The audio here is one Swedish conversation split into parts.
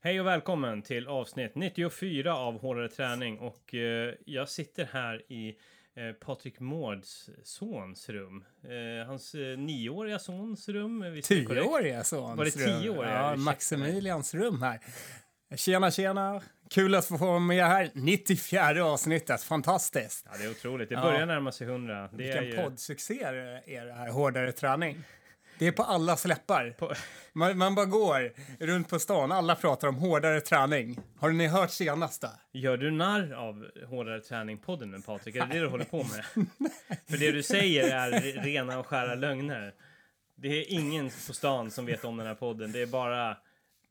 Hej och välkommen till avsnitt 94 av Hårdare träning och eh, jag sitter här i eh, Patrik Mårds sons rum. Eh, hans eh, nioåriga sons rum. visst är? Tioåriga sons Var det tioåriga? Ja, Maximilians rum här. Tjena, tjena. Kul att få vara med här. 94 avsnittet. Fantastiskt. Ja, det är otroligt. Det Ja. börjar närma sig 100. Det är Vilken ju... poddsuccé är det här, Hårdare träning. Det är på alla släppar. På- Man, man bara går runt på stan, alla pratar om hårdare träning. Har ni hört senaste? Gör du narr av Hårdare träning-podden nu Patrik? Är det det du håller på med? För det du säger är re- rena och skära lögner. Det är ingen på stan som vet om den här podden. Det är bara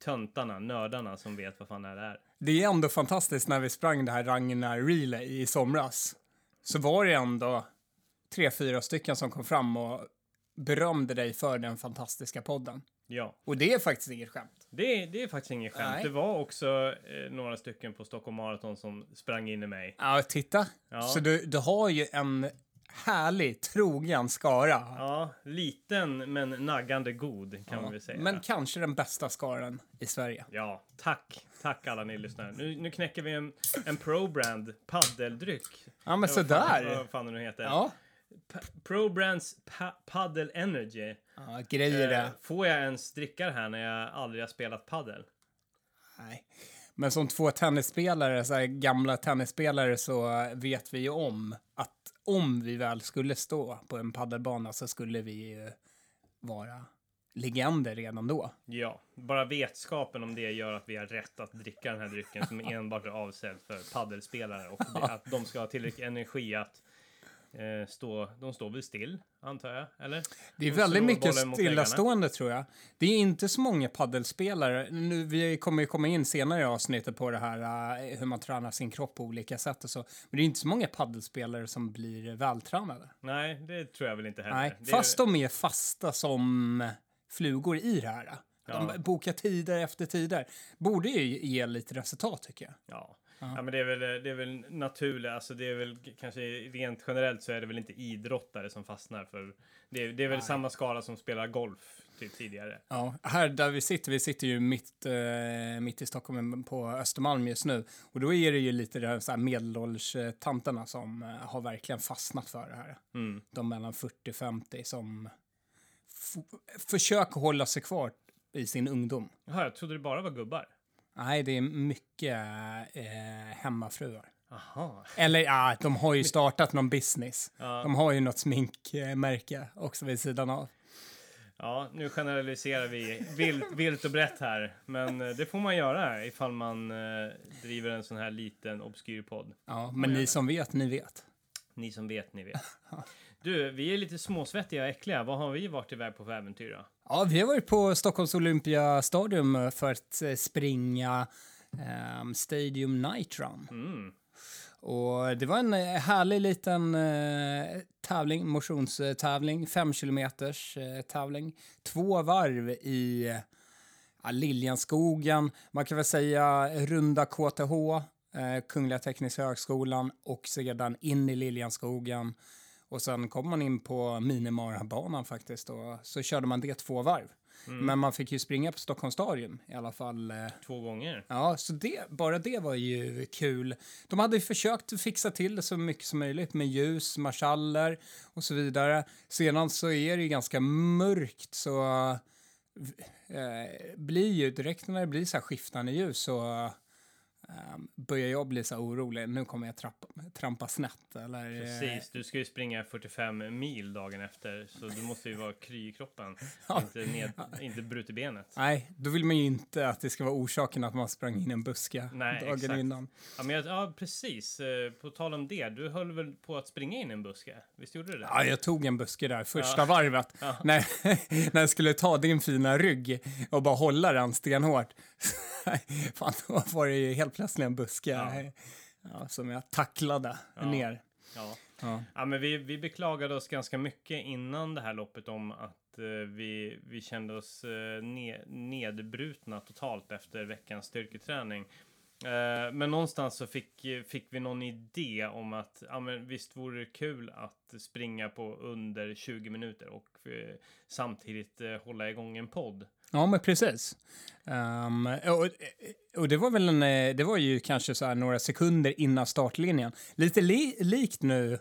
töntarna, nördarna som vet vad fan det här är. Det är ändå fantastiskt när vi sprang det här Ragnar Relay i somras. Så var det ändå tre, fyra stycken som kom fram och berömde dig för den fantastiska podden. Ja, Och det är faktiskt inget skämt. det är, det är faktiskt inget skämt. Nej. Det var också eh, några stycken på Stockholm Marathon som sprang in i mig. Ja, titta. Ja. Så du, du har ju en härlig, trogen skara. Ja, liten men naggande god kan man väl säga. Men kanske den bästa skaran i Sverige. Ja, tack. Tack alla ni lyssnare. Nu, nu knäcker vi en, en Pro-brand paddeldryck. Ja, men Vad fan- sådär. Vad fan det nu heter. Ja, Pa- Pro-brands pa paddle energy. ja grejer Eh, det. får jag ens dricka det här när jag aldrig har spelat paddel? Nej. Men som två tennisspelare, så här gamla tennisspelare, så vet vi ju om att om vi väl skulle stå på en paddelbana så skulle vi ju vara legender redan då. Ja, bara vetskapen om det gör att vi har rätt att dricka den här drycken som enbart är avsedd för paddelspelare och att de ska ha tillräcklig energi att stå, de står väl still, antar jag, eller? Det är De väldigt mycket stillastående tror jag. Det är inte så många paddelspelare. Nu, vi kommer ju komma in senare i avsnittet på det här eh, hur man tränar sin kropp på olika sätt och så. Men det är inte så många paddelspelare som blir vältränade. Nej, det tror jag väl inte heller. Nej, Det är- fast de är fasta som flugor i det här. Ja. De bokar tider efter tider. Borde ju ge lite resultat tycker jag. Ja. Ja, men det är väl, det är väl naturligt. Alltså det är väl kanske rent generellt så är det väl inte idrottare som fastnar för. Det är, det är väl samma skala som spelar golf typ tidigare. Ja, här där vi sitter, vi sitter ju mitt, eh, mitt i Stockholm på Östermalm just nu. Och då är det ju lite de här medelålderstanterna som eh, har verkligen fastnat för det här. Mm. De mellan 40 och 50 som försöker hålla sig kvar i sin ungdom. Jaha, jag trodde det bara var gubbar. Nej, det är mycket eh, hemmafruar. Aha. Eller ja, de har ju startat någon business. Ja. De har ju något sminkmärke också vid sidan av. Ja, nu generaliserar vi vilt, vilt och brett här. Men eh, det får man göra ifall man eh, driver en sån här liten obskyr podd. Ja, men ni som vet, ni vet. Ni som vet, ni vet. Du, vi är lite småsvettiga och äckliga. Vad har vi varit iväg på för äventyr då? Ja, vi har varit på Stockholms Olympiastadium för att eh, springa ehm, Stadium Night Run. Mm. Och det var en eh, härlig liten eh, tävling, motionstävling, fem kilometers eh, tävling. Två varv i ja, Liljanskogen, man kan väl säga runda KTH, eh, Kungliga Tekniska Högskolan och sedan in i Liljanskogen. Och sen kom man in på minimarabanan faktiskt och så körde man det två varv. Men man fick ju springa på Stockholms stadion i alla fall. Eh, Två gånger. Ja, så det, bara det var ju kul. De hade ju försökt fixa till det så mycket som möjligt med ljus, marschaller och så vidare. Sedan så är det ju ganska mörkt så eh, blir ju direkt när det blir så här skiftande ljus så eh, börjar jag bli så orolig. Nu kommer jag trappa, trampa snett eller... Precis, du ska ju springa 45 mil dagen efter, så du måste ju vara kry i kroppen. Ja. Inte, ned, inte brutit benet. Nej, då vill man ju inte att det ska vara orsaken att man sprang in en buske Nej, dagen exakt. innan. Ja, men jag, ja, precis. Eh, På tal om det, du höll väl på att springa in en buske? Visst gjorde du det? Ja, jag tog en buske där första Ja. varvet. Ja. När, när jag skulle ta din fina rygg och bara hålla den stenhårt. Fan, då var det ju helt plötsligt en buske Ja. ja, som jag tacklade ner. Ja. Ja. Men vi, vi beklagade oss ganska mycket innan det här loppet om att eh, vi, vi kände oss eh, ne, nedbrutna totalt efter veckans styrketräning. Eh, men någonstans så fick, fick vi någon idé om att ja, men visst vore det kul att springa på under 20 minuter och eh, samtidigt eh, hålla igång en podd. Ja, men precis. Um, och, och det var väl en, eh, det var ju kanske så några sekunder innan startlinjen. Lite li, likt nu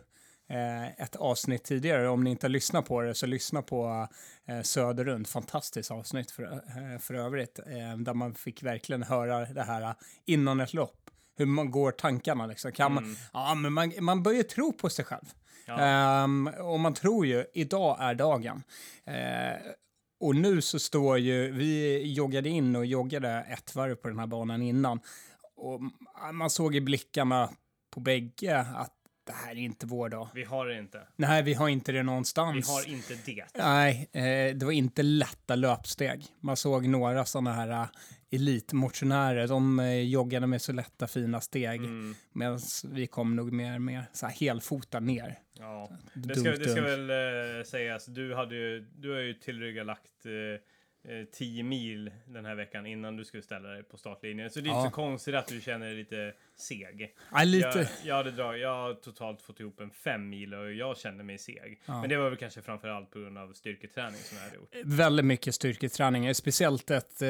eh, ett avsnitt tidigare. Om ni inte har lyssnat på det så lyssna på eh, Söderund. Fantastiskt avsnitt för, eh, för övrigt. Eh, där man fick verkligen höra det här innan ett lopp. Hur man går tankarna liksom. Kan Mm. man, ja, men man, man börjar tro på sig själv. Ja. Ehm, och man tror ju, idag är dagen. Eh, och nu så står ju, vi joggade in och joggade ett varv på den här banan innan. Och man såg i blickarna på bägge att det här är inte vår dag. Vi har det inte. Nej, vi har inte det Vi någonstans. har inte det. Nej, eh, det var inte lätta löpsteg. Man såg några sådana här elitmotionärer. De eh, joggade med så lätta fina steg. Mm. Medan vi kom nog mer, mer så här helfota ner. Ja, det ska, det ska väl eh, sägas. Du, hade ju, du har ju tillryggalagt eh, 10 mil den här veckan innan du skulle ställa dig på startlinjen. Så det är Ja. inte så konstigt att du känner dig lite seg. Ja, lite. Jag, jag, hade drag, jag har totalt fått ihop en fem mil och jag kände mig seg. Ja. Men det var väl kanske framför allt på grund av styrketräning som jag hade gjort. Väldigt mycket styrketräning, speciellt ett eh,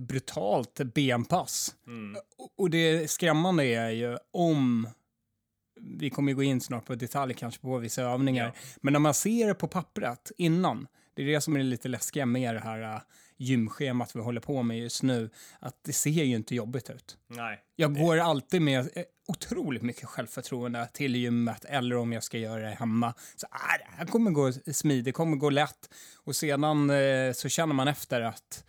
brutalt benpass. Mm. Och- det skrämmande är ju om, vi kommer gå in snart på detalj kanske på vissa övningar, Ja. men när man ser det på pappret innan, det är det som är lite läskiga med det här uh, gymschemat vi håller på med just nu, att det ser ju inte jobbigt ut. Nej. Jag går alltid med eh, otroligt mycket självförtroende till gymmet eller om jag ska göra det hemma. Så ah, det här kommer gå smidigt, det kommer gå lätt. Och sedan eh, så känner man efter att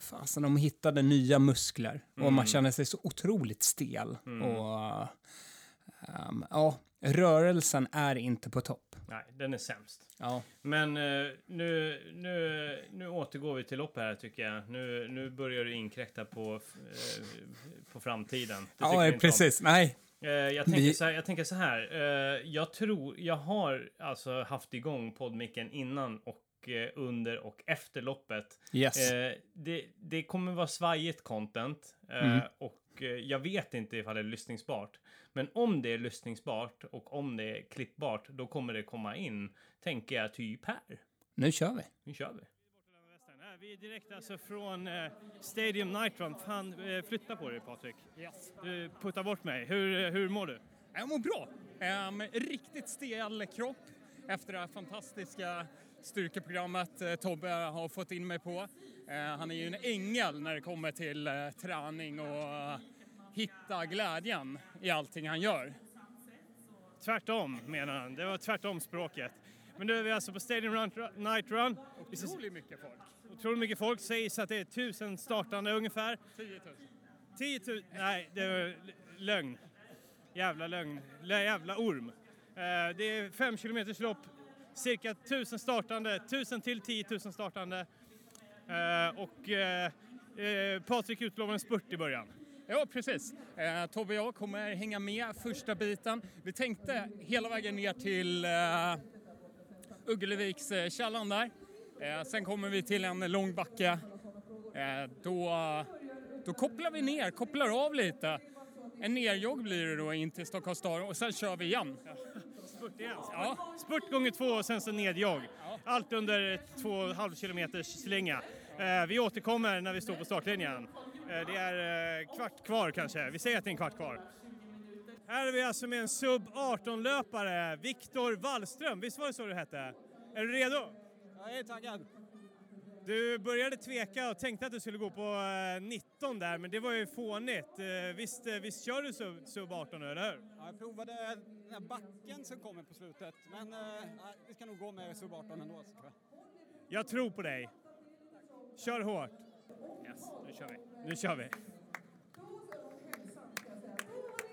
fasen, de hittade nya muskler och man Mm. känner sig så otroligt stel. Mm. Och ehm, ja, rörelsen är inte på topp. Nej, den är sämst. Ja, Men eh, nu, nu, nu återgår vi till lopp här tycker jag. Nu, nu börjar du inkräkta på, eh, på framtiden. Det jag ja inte om. precis. Nej, Eh, jag, tänker Vi- så här, jag tänker så här. Jag tror, jag har alltså haft igång poddmicken innan och under och efter loppet. yes. Det, det kommer vara svajigt content Mm. och jag vet inte ifall det är lyssningsbart. Men om det är lyssningsbart och om det är klippbart, då kommer det komma in, tänker jag, typ här. Nu kör vi. Nu kör vi. Vi är direkt alltså från eh, Stadium Night Run. Fan, eh, flytta på dig Patrik. Du puttar bort mig. Hur, hur mår du? Jag mår bra. Um, riktigt stel kropp efter det här fantastiska styrkeprogrammet eh, Tobbe har fått in mig på. Eh, han är ju en ängel när det kommer till eh, träning och eh, hitta glädjen i allting han gör. Tvärtom menar han. Det var tvärtom språket. Men nu är vi alltså på Stadium Run, Night Run. Otroligt mycket folk. otroligt mycket folk. Sägs att det är tusen startande ungefär. 10 000. 10 000. Nej, det är lögn. Jävla lögn. Jävla orm. Eh, Det är fem kilometers lopp. Cirka tusen startande. Tusen till 10 000 startande. Eh, Och eh, Patrik utlovar en spurt i början. Ja, precis. Eh, Tobbe och jag kommer hänga med första biten. Vi tänkte hela vägen ner till eh, Ugglevikskällan där. Eh, sen kommer vi till en lång backe. Eh, då, då kopplar vi ner, kopplar av lite. En nerjogg blir det då in till Stockholms stad och sen kör vi igen. Spurt igen. Ja. Spurt gånger två och sen så nedjogg. Allt under två och halv kilometers slinga. Eh, vi återkommer när vi står på startlinjen. Eh, det är eh, kvart kvar kanske. Vi säger att det är en kvart kvar. Här är vi alltså med en sub 18-löpare, Viktor Wallström. Visst var det så du hette? Är du redo? Jag är taggad. Du började tveka och tänkte att du skulle gå på eh, 19 där, men det var ju fånigt. Eh, visst, eh, visst kör du sub, sub 18 nu, eller hur? Ja, jag provade den här backen som kommer på slutet, men eh, ja, vi ska nog gå med sub 18 ändå. Jag tror på dig. Kör hårt. Yes, nu kör vi. Nu kör vi.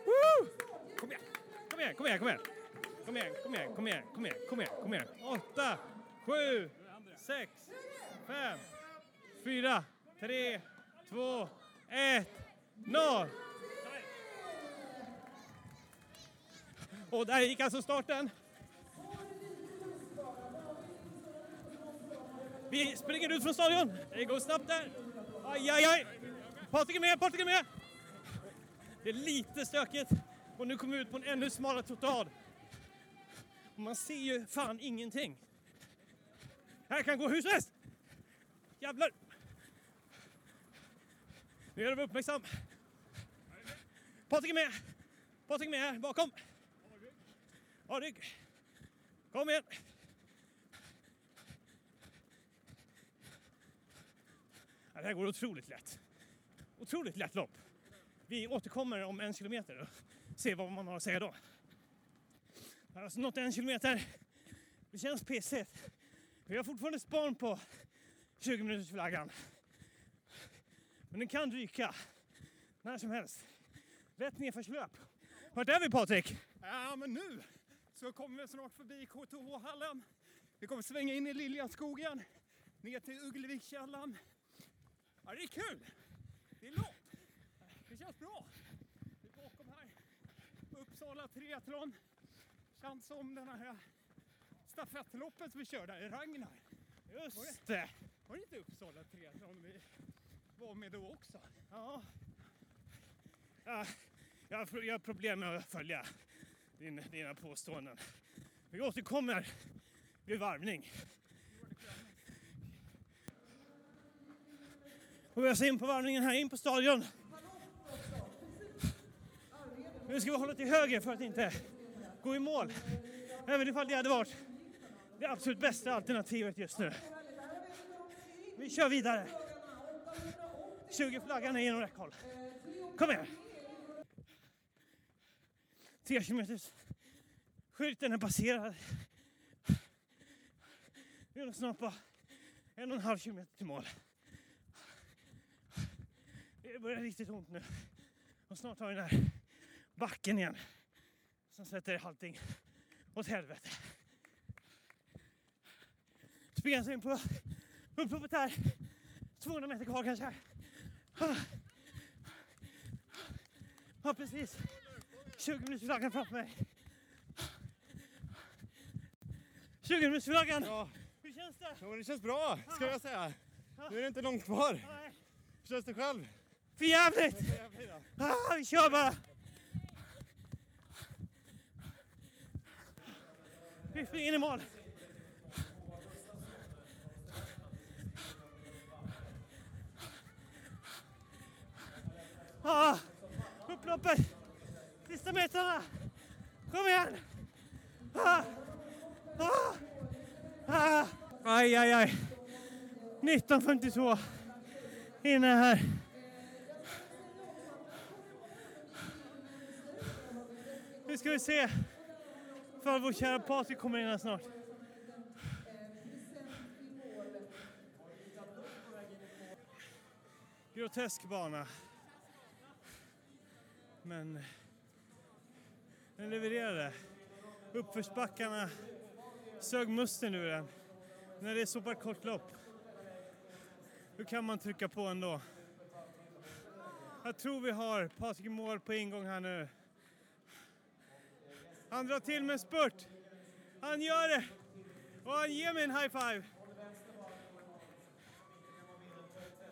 Woo! Kom igen, kom igen, kom igen, kom igen. Kom igen, kom igen, kom igen, kom igen, kom igen, kom igen. Åtta, sju, sex, fem, fyra, tre, två, ett, noll. Och där gick alltså starten. Vi springer ut från stadion. Det går snabbt där. Aj, aj, aj. Patrik är med, Patrik är med. Det är lite stökigt och nu kommer vi ut på en ännu smalare trottoar. Man ser ju fan ingenting. Här kan gå husväst! Jävlar! Nu gäller det att vara uppmärksam. Patrik är med! Patrik är med här bakom. Ja, rygg. Kom igen! Ja, det här går otroligt lätt. Otroligt lätt lopp. Vi återkommer om en kilometer och ser vad man har att säga då. Jag har alltså nått en kilometer. Det känns pissigt. Vi har fortfarande span på 20 minuters flaggan. Men den kan ryka när som helst. Rätt nedförslöp. Vart är vi Patrik? Ja, men nu så kommer vi snart förbi KTH-hallen. Vi kommer svänga in i Liljanskogen, ner till Ugglevikskällan. Ja, det är kul! Det är långt. Det känns bra. Vi är bakom här. Uppsala Triathlon. Känns som den här stafettloppet vi körde i Ragnar. Just det. Var det inte Uppsala Triathlon vi var med då också? Ja. Ja, jag, har, jag har problem med att följa din, dina påståenden. Vi återkommer vid varvning. Och vi oss in på varvningen här in på stadion. Nu ska vi hålla till höger för att inte gå i mål. Även ifall det hade varit det absolut bästa alternativet just nu. Vi kör vidare. 20 flaggan är inom räckhåll. Kom igen! 3 kilometers skylten är passerad. Vi är snart på en och en halv kilometer till mål. Det börjar riktigt ont nu. Och snart har vi den här backen igen. Som sätter allting åt helvete. Springer sig in på upploppet här. 200 meter kvar kanske. Ja, precis. 20 minuters flaggan framför mig. 20 minuters flaggan. Ja, Hur känns det? men det känns bra ska jag säga. Nu är det inte långt kvar. Hur känns det själv? För jävligt! Ah, vi kör bara! Vi springer in i mål. Ah, upploppet! Sista metrarna! Kom igen! Ah, ah, ah. Aj, aj, aj. 19.52 inne här. Nu ska vi se för vår kära Patrik kommer in här snart. Grotesk bana. Men den levererade. Uppförsbackarna sög musten ur den. När det är så pass kort lopp. Hur kan man trycka på ändå? Jag tror vi har Patrik i mål på ingång här nu. Han drar till med spurt. Han gör det! Och han ger mig en high five.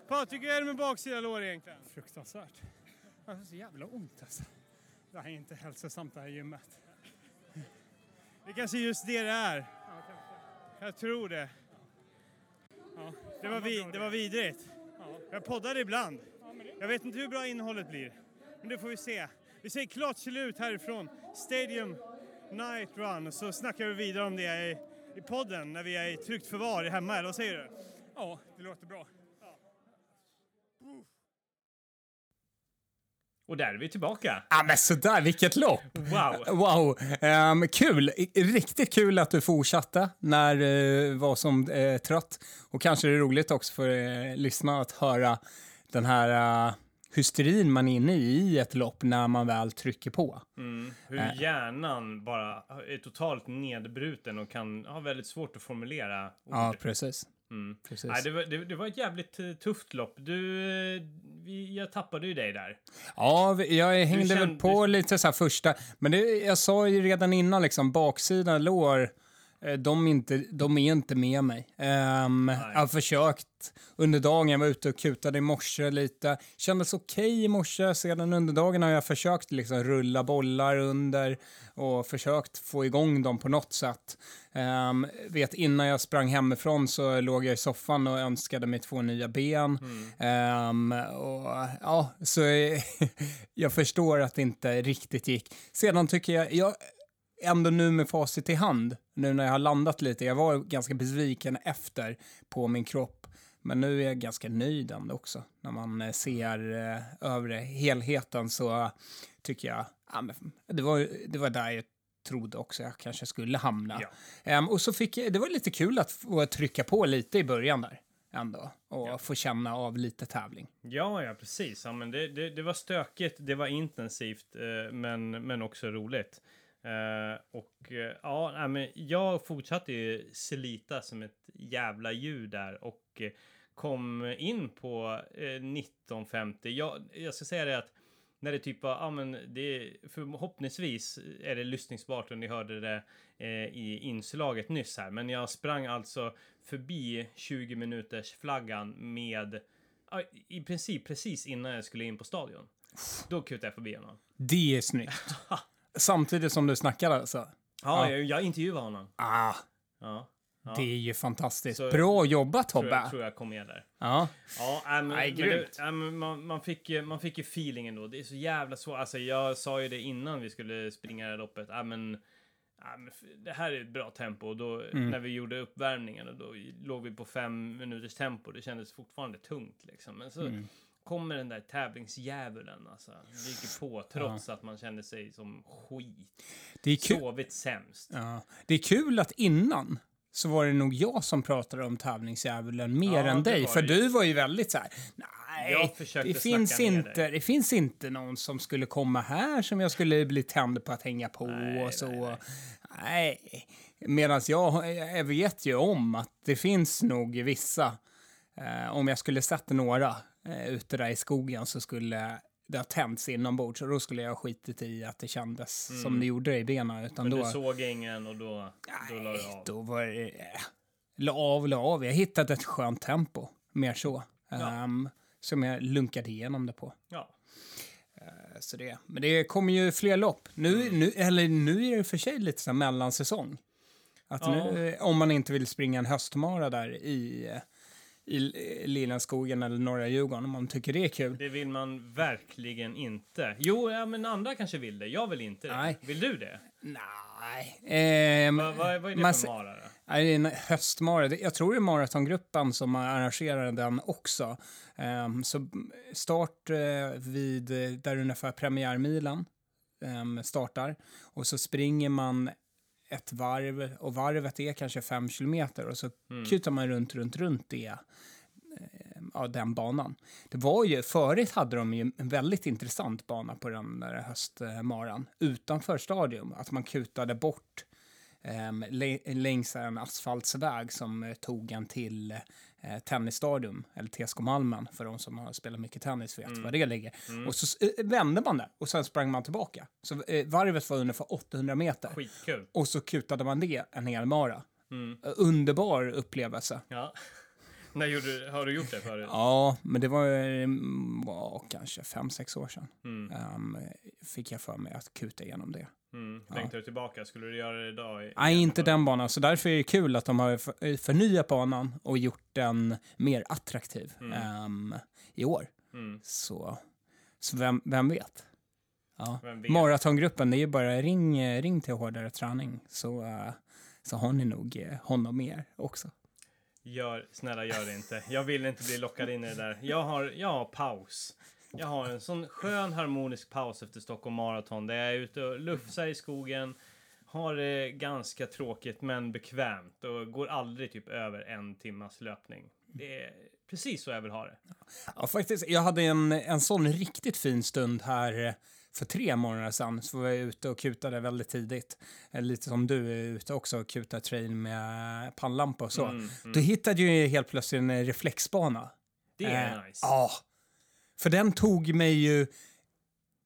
Patrik, hur är det med baksida lår egentligen? Fruktansvärt. Jag har så jävla ont alltså. Det här är inte hälsosamt det här gymmet. Det kanske är just det det är. Jag tror det. Ja, Det var, vi, det var vidrigt. Ja. Jag poddade ibland. Jag vet inte hur bra innehållet blir. Men det får vi se. Vi säger klart slut härifrån Stadium Night Run så snackar vi vidare om det i, i podden när vi är i tryggt förvar hemma. Eller vad säger du? ja, det låter bra. Och där är vi tillbaka. Ja, men sådär, vilket lopp! Wow! Wow, Ehm, kul! Riktigt kul att du fortsatte när du var som eh, trött. Och kanske det är roligt också för eh, lyssnarna att höra den här eh, hysterin man är inne i i ett lopp när man väl trycker på. Mm, hur hjärnan bara är totalt nedbruten och kan ha väldigt svårt att formulera ord. Ja, precis. Mm. precis. Nej, det, var, det, det var ett jävligt eh, tufft lopp. Du, eh, vi, jag tappade ju dig där. Ja, jag hängde väl kände- på lite så här första, men det, jag sa ju redan innan liksom baksida lår Eh, De är inte, de är inte med mig. Ehm, jag har försökt under dagen. Jag var ute och kutade i morse lite. Kändes okej i morse. Sedan under dagen har jag försökt liksom rulla bollar under och försökt få igång dem på något sätt. Ehm, vet, innan jag sprang hemifrån så låg jag i soffan och önskade mig två nya ben. Ehm, och, ja, så jag förstår att det inte riktigt gick. Sedan tycker jag, jag ändå nu med facit i hand, nu när jag har landat lite, jag var ganska besviken efter på min kropp. Men nu är jag ganska nöjd ändå också. När man eh, ser eh, övre helheten så tycker jag, ja, men, det, var, det var där jag trodde också jag kanske skulle hamna. Ja. Ehm, och så fick jag, det var lite kul att få trycka på lite i början där ändå och få känna av lite tävling. Ja, ja, precis. Ja, men det, det, det var stökigt, det var intensivt, eh, men, men också roligt. Eh, och eh, ja, nej, men jag fortsatte ju slita som ett jävla djur där och eh, kom in på eh, 1950. Jag, jag ska säga det att när det typ var, ja men det förhoppningsvis är det lyssningsbart och ni hörde det i inslaget nyss här. Men jag sprang alltså förbi 20 minuters flaggan med i princip precis innan jag skulle in på stadion. Då kutade jag förbi honom. Det är snyggt. Samtidigt som du snackar alltså. Ja, Ja. Jag, jag intervjuade honom. Ah, Ja. Ja. det är ju fantastiskt. Så- Bra jobbat tror Tobbe. jag, tror jag kom med där. Ja. Ja, äh, men, Nej, men det, äh, man, man, fick, man fick ju feelingen då. Det är så jävla svårt. Alltså, jag sa ju det innan vi skulle springa det här loppet. Äh, men, äh, men det här är ett bra tempo. Och då, Mm. När vi gjorde uppvärmningen, då låg vi på fem minuters tempo. Det kändes fortfarande tungt. Liksom. Men så Mm. Kommer den där tävlingsdjävulen. Alltså, dyker på trots att man kände sig som skit. Det är kul. Sovit sämst. Ja. Det är kul att innan så var det nog jag som pratade om tävlingsdjävulen mer Ja, än dig. För det. du var ju väldigt så här, nej, det finns, inte, dig." det finns inte någon som skulle komma här som jag skulle bli tänd på att hänga på Nej, och så. nej, Nej. Medan jag, jag vet ju om att det finns nog vissa, eh, om jag skulle sett några eh, ute där i skogen så skulle det ha tänts inombords och då skulle jag ha skitit i att det kändes som det gjorde i benen. Utan Mm. Men då, du såg ingen och då, då la du Nej, av. då var det... eh, La av, la av. Jag hittade ett skönt tempo, mer så. Ja. Ehm, som jag lunkade igenom det på. Ja. Eh, Så det, men det kommer ju fler lopp. Nu, Mm. nu, eller nu är det för sig lite så mellansäsong. Att Ja. nu, eh, om man inte vill springa en höstmara där i, eh, i Lillenskogen eller norra Djurgården, om man tycker det är kul. Det vill man verkligen inte. Jo, ja, men andra kanske vill det. Jag vill inte det. Nej. Vill du det? Nej. Ehm, Vad, vad, vad är det man för mara? då? Nej, det är en höstmara. Jag tror det är maratongruppen som arrangerar den också. Ehm, så start eh, vid eh, där ungefär premiärmilen um, startar. Och så springer man ett varv och varvet är kanske fem kilometer och så kutar man runt, runt, runt det. eh, Ja, den banan. Det var ju, förut hade de ju en väldigt intressant bana på den där höstmaran utanför stadion. Att man kutade bort um, längs en asfaltsväg som eh, tog en till eh, tennisstadion, eller TSK Malmen, för de som har spelat mycket tennis vet var det ligger. Och så eh, vände man där och sen sprang man tillbaka. Så eh, varvet var ungefär 800 meter. Skitkul. Och så kutade man det en hel mara. Mm. Eh, Underbar upplevelse. Ja. När gjorde, har du gjort det förut? Ja, men det var, var kanske fem, sex år sedan. Mm. Ehm, fick jag för mig att kuta igenom det. Mm. Längtar du tillbaka? Skulle du göra det idag? i- Nej, igen inte den banan. Så därför är det kul att de har för- förnyat banan och gjort den mer attraktiv ehm, i år. Mm. Så, så vem, vem vet? Ja. Vem vet? Maratongruppen, det är ju bara ring, ring till hårdare träning så, eh, så har ni nog eh, honom med er också. Gör, snälla gör det inte. Jag vill inte bli lockad in i det där. Jag har, jag har paus. Jag har en sån skön harmonisk paus efter Stockholm Marathon där jag är ute och lufsar i skogen. Har det ganska tråkigt men bekvämt och går aldrig typ över en timmas löpning. Det är precis så jag vill ha det. Ja, faktiskt. Jag hade en, en sån riktigt fin stund här eh, för tre månader sedan. Så var jag ute och kutade väldigt tidigt. Eh, Lite som du är ute också och kutar trail med pannlampa och så. Mm, Då hittade jag helt plötsligt en reflexbana. Det är Eh, nice. Ja. För den tog mig ju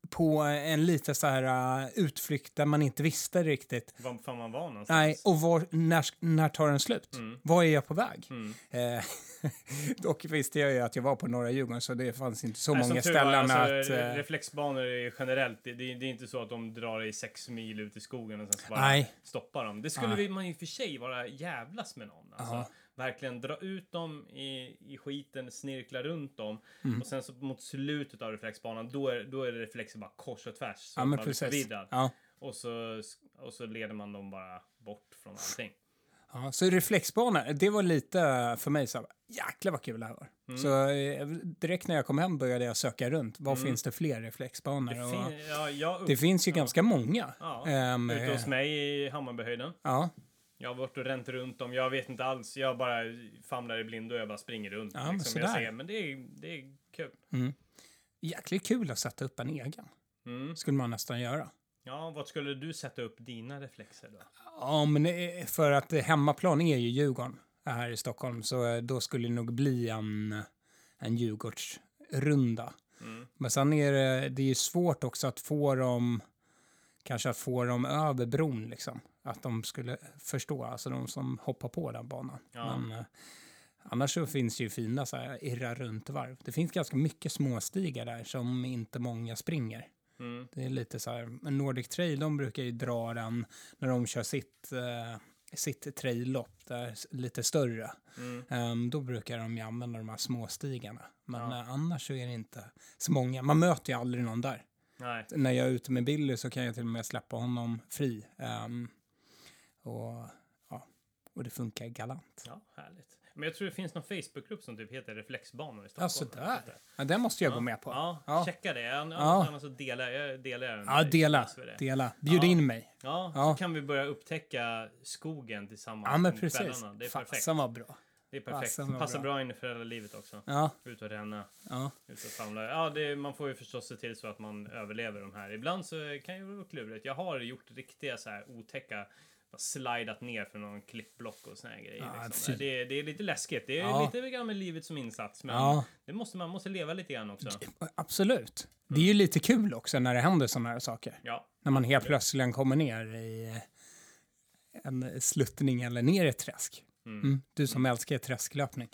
på en lite så här uh, utflykt där man inte visste riktigt. Var fan man var någonstans. Nej, och var, när, när tar den slut? Mm. Var är jag på väg? Mm. Eh, dock visste jag ju att jag var på norra Djurgården så det fanns inte så Nej, många tur var, ställen alltså, att... eh, Reflexbanor är generellt, det, det, är inte så att de drar i sex mil ut i skogen och sen så bara Nej. stoppar dem. Det skulle Nej. man ju för sig vara jävlas med någon. Alltså. Verkligen dra ut dem i, i skiten, snirkla runt dem Mm. och sen så mot slutet av reflexbanan då är, då är det reflexer bara kors och tvärs. Så ja, men precis. Ja. Och, så, och så leder man dem bara bort från allting. Ja, så reflexbana, det var lite för mig så här, jäklar vad kul det här var. Mm. Så eh, direkt när jag kom hem började jag söka runt. Var Mm. finns det fler reflexbanor? Det, fin, ja, jag det finns ju ja. ganska många. Ja. Ehm, Ute hos eh, mig i Hammarbyhöjden. ja, Jag har varit och ränt runt dem. Jag vet inte alls. Jag bara famlar i blindo och jag bara springer runt. Ja, men liksom. jag ser, men det är, det är kul. jäkligt kul att sätta upp en egen. Mm. Skulle man nästan göra. Ja, vart skulle du sätta upp dina reflexer då? Ja, men eh, för att hemmaplan är ju Djurgården här i Stockholm så eh, då skulle det nog bli en, en Djurgårdsrunda. Mm. Men sen är det, det är ju svårt också att få dem, kanske att få dem över bron liksom. Att de skulle förstå, alltså de som hoppar på den banan. Ja. Men eh, annars så finns det ju fina så här irra runt-varv. Det finns ganska mycket småstigar där som inte många springer. Mm. Det är lite så här, Nordic Trail, de brukar ju dra den när de kör sitt, eh, sitt trail-lopp, där lite större. Mm. Ehm, då brukar de ju använda de här småstigarna. Men Ja. eh, annars så är det inte så många. Man möter ju aldrig någon där. Nej. När jag är ute med Billy så kan jag till och med släppa honom fri. Ehm, och, ja, och det funkar galant. Ja, härligt. Men jag tror det finns någon Facebookgrupp som typ heter Reflexbanor i Ja, Stockholm. sådär. Ja, det måste jag Ja. gå med på. Ja, Ja. checka det. An- Ja. Annars så delar jag, delar den Ja, dela. Dela. Bjud Ja. in mig. Ja, Ja. så kan vi börja upptäcka skogen tillsammans Ja, men precis. kvällarna. Det är perfekt. Fasen var bra. Det är perfekt. Vad Passar bra. bra in i föräldralivet också. Ja, Ut och ränna. ja. Ut och famla. Ja, det, man får ju förstås se till så att man överlever de här. Ibland så kan det vara klurigt. Jag har gjort riktiga så här otäcka slidat ner för någon klippblock och såna här grejer. Ja, liksom. det, är, det är lite läskigt. Det är Ja. lite grann med livet som insats. Men ja. det måste, man måste leva lite grann också. Absolut. Det är ju lite kul också när det händer sådana här saker. När man helt plötsligt kommer ner i en sluttning eller ner i ett träsk. Mm. Mm. Du som älskar träsklöpning.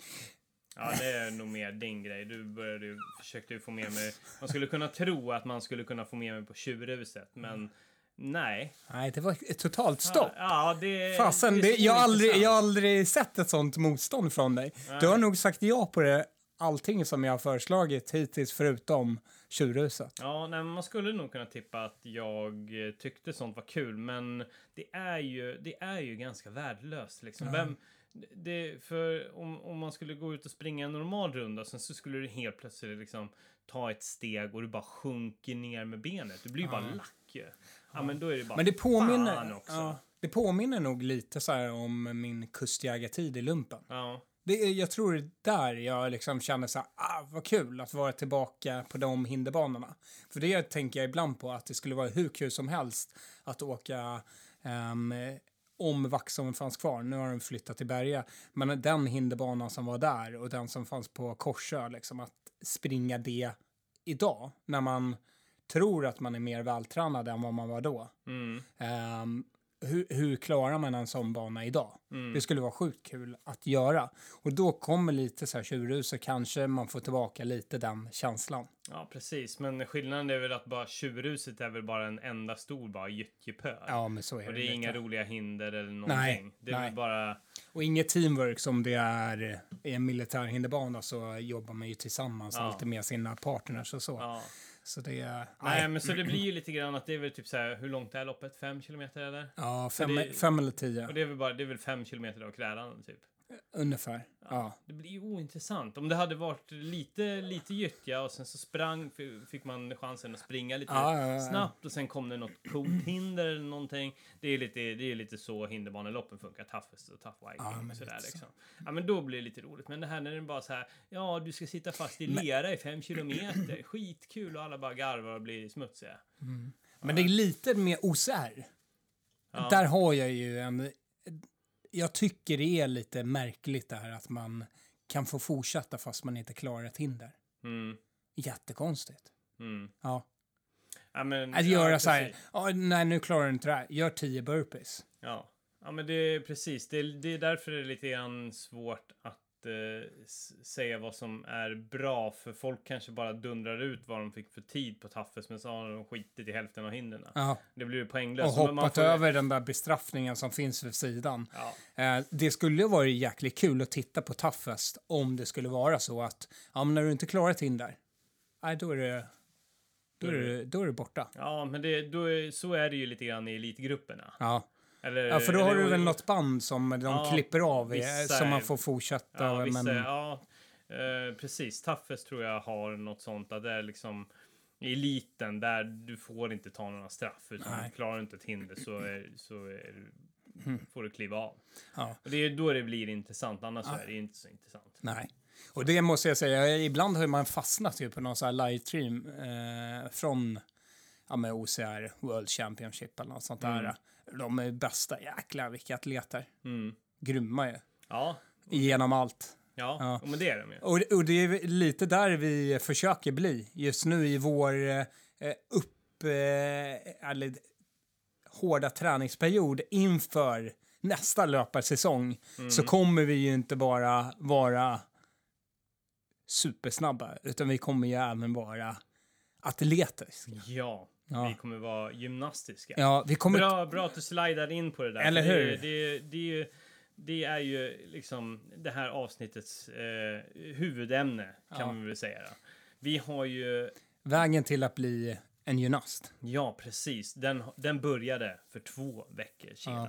ja, det är nog mer din grej. Du började ju, försökte ju få med mig. Man skulle kunna tro att man skulle kunna få med mig på tjurhuset, men nej. Nej, det var ett totalt stopp. Ja, det, Fasen, det det, jag, har aldrig, jag har aldrig sett ett sånt motstånd från dig. Du har nog sagt ja på det, allting som jag har föreslagit hittills förutom tjurhuset. Ja, nej, man skulle nog kunna tippa att jag eh, tyckte sånt var kul, men det är ju, det är ju ganska värdelöst. Liksom. Vem, det, för om, om man skulle gå ut och springa en normal runda, sen så skulle du helt plötsligt liksom ta ett steg och du bara sjunker ner med benet. Du blir ju bara lack ju. Ja, men då är det bara Men det påminner, också. ja, det påminner nog lite så om min kustjägartid i lumpen. Ja. Det är, jag tror det är där jag liksom känner så här, ah, vad kul att vara tillbaka på de hinderbanorna. För det tänker jag ibland på, att det skulle vara hur kul som helst att åka ehm, om Vaxholm fanns kvar. Nu har den flyttat till Berga. Men den hinderbanan som var där och den som fanns på Korsö, liksom att springa det idag, när man tror att man är mer vältränad än vad man var då. Mm. Ehm, hur, hur klarar man en sån bana idag? Mm. Det skulle vara sjukt kul att göra. Och då kommer lite så här tjurhus och kanske man får tillbaka lite den känslan. ja, precis. Men skillnaden är väl att bara tjurhuset är väl bara en enda stor bara gyttjepöl. Ja, men så är Och det. det är lite. inga roliga hinder eller någonting. Nej, det är nej. bara... Och inget teamwork som det är i en militär hinderbana så jobbar man ju tillsammans Ja. alltid med sina partners och så. Ja. Så det är... Nej, men så det blir ju lite grann att det är väl typ så här, hur långt är loppet? Fem kilometer eller? Ja, fem, det- fem eller tio Och det är väl bara, det är väl fem kilometer av krälan typ. Ungefär. Ja. Det blir ju ointressant. Om det hade varit lite, lite gyttja och sen så sprang, fick man chansen att springa lite Ja, ja, ja. snabbt och sen kom det något coolt hinder eller någonting. Det är lite, det är lite så hinderbaneloppen funkar. Toughest och tough viking Ja, men sådär liksom. Ja, men då blir det lite roligt. Men det här när det bara så här, ja, du ska sitta fast i lera i fem kilometer. Skitkul och alla bara garvar och blir smutsiga. Men det är lite mer OCR. Ja. Där har jag ju en... Jag tycker det är lite märkligt det här att man kan få fortsätta fast man inte klarar ett hinder. Mm, Jättekonstigt. mm. Ja. Ja, men, Att göra ja, så här. "Ja, nej nu klarar du inte det här, gör 10 burpees. Ja. ja, men det är precis. Det är, det är därför det är lite grann svårt att eh, säga vad som är bra. För folk kanske bara dundrar ut vad de fick för tid på Taffes, men så har de skitit i hälften av hindren. Ja, Det blir ju och poänglöst. Man hoppat får- över den där bestraffningen som finns vid sidan. Ja, Eh, det skulle varit jäkligt kul att titta på Toughest om det skulle vara så att ja, men när du inte klarar ett hinder, nej, då är det, då är det, då är det borta. ja men det, då är, så är det ju lite grann i elitgrupperna. Ja. Eller, ja, för då har du väl något band som de Ja, klipper av eh, vissa som man får fortsätta. Ja, vissa, men, ja eh, precis. Toughest tror jag har något sånt. Att det är liksom i eliten där du får inte ta några straff. Utan Nej. klarar du inte ett hinder så, är, så är, Mm. får du kliva av. ja, Och det är då det blir intressant. Annars så är det inte så intressant. nej. Och det måste jag säga, ibland har man fastnat ju på någon sån här livestream eh, från ja, med OCR World Championship eller något sånt där. De är bästa, jäklar vilka atleter. Mm. Grymma ju. Ja, Genom allt. ja, Ja. men det är de ju. Och, och det är lite där vi försöker bli just nu i vår eh, upp... Eh, eller, hårda träningsperiod inför nästa löparsäsong Mm. så kommer vi ju inte bara vara supersnabba utan vi kommer ju även vara atletiska. Ja, Ja. vi kommer vara gymnastiska. Ja, vi kommer... Bra, bra att du slidar in på det där. Eller hur? Det, det, det, är ju, det är ju liksom det här avsnittets eh, huvudämne, kan Ja. man väl säga. Då. Vi har ju, Vägen till att bli en gymnast. ja precis, den, den började för två veckor sedan.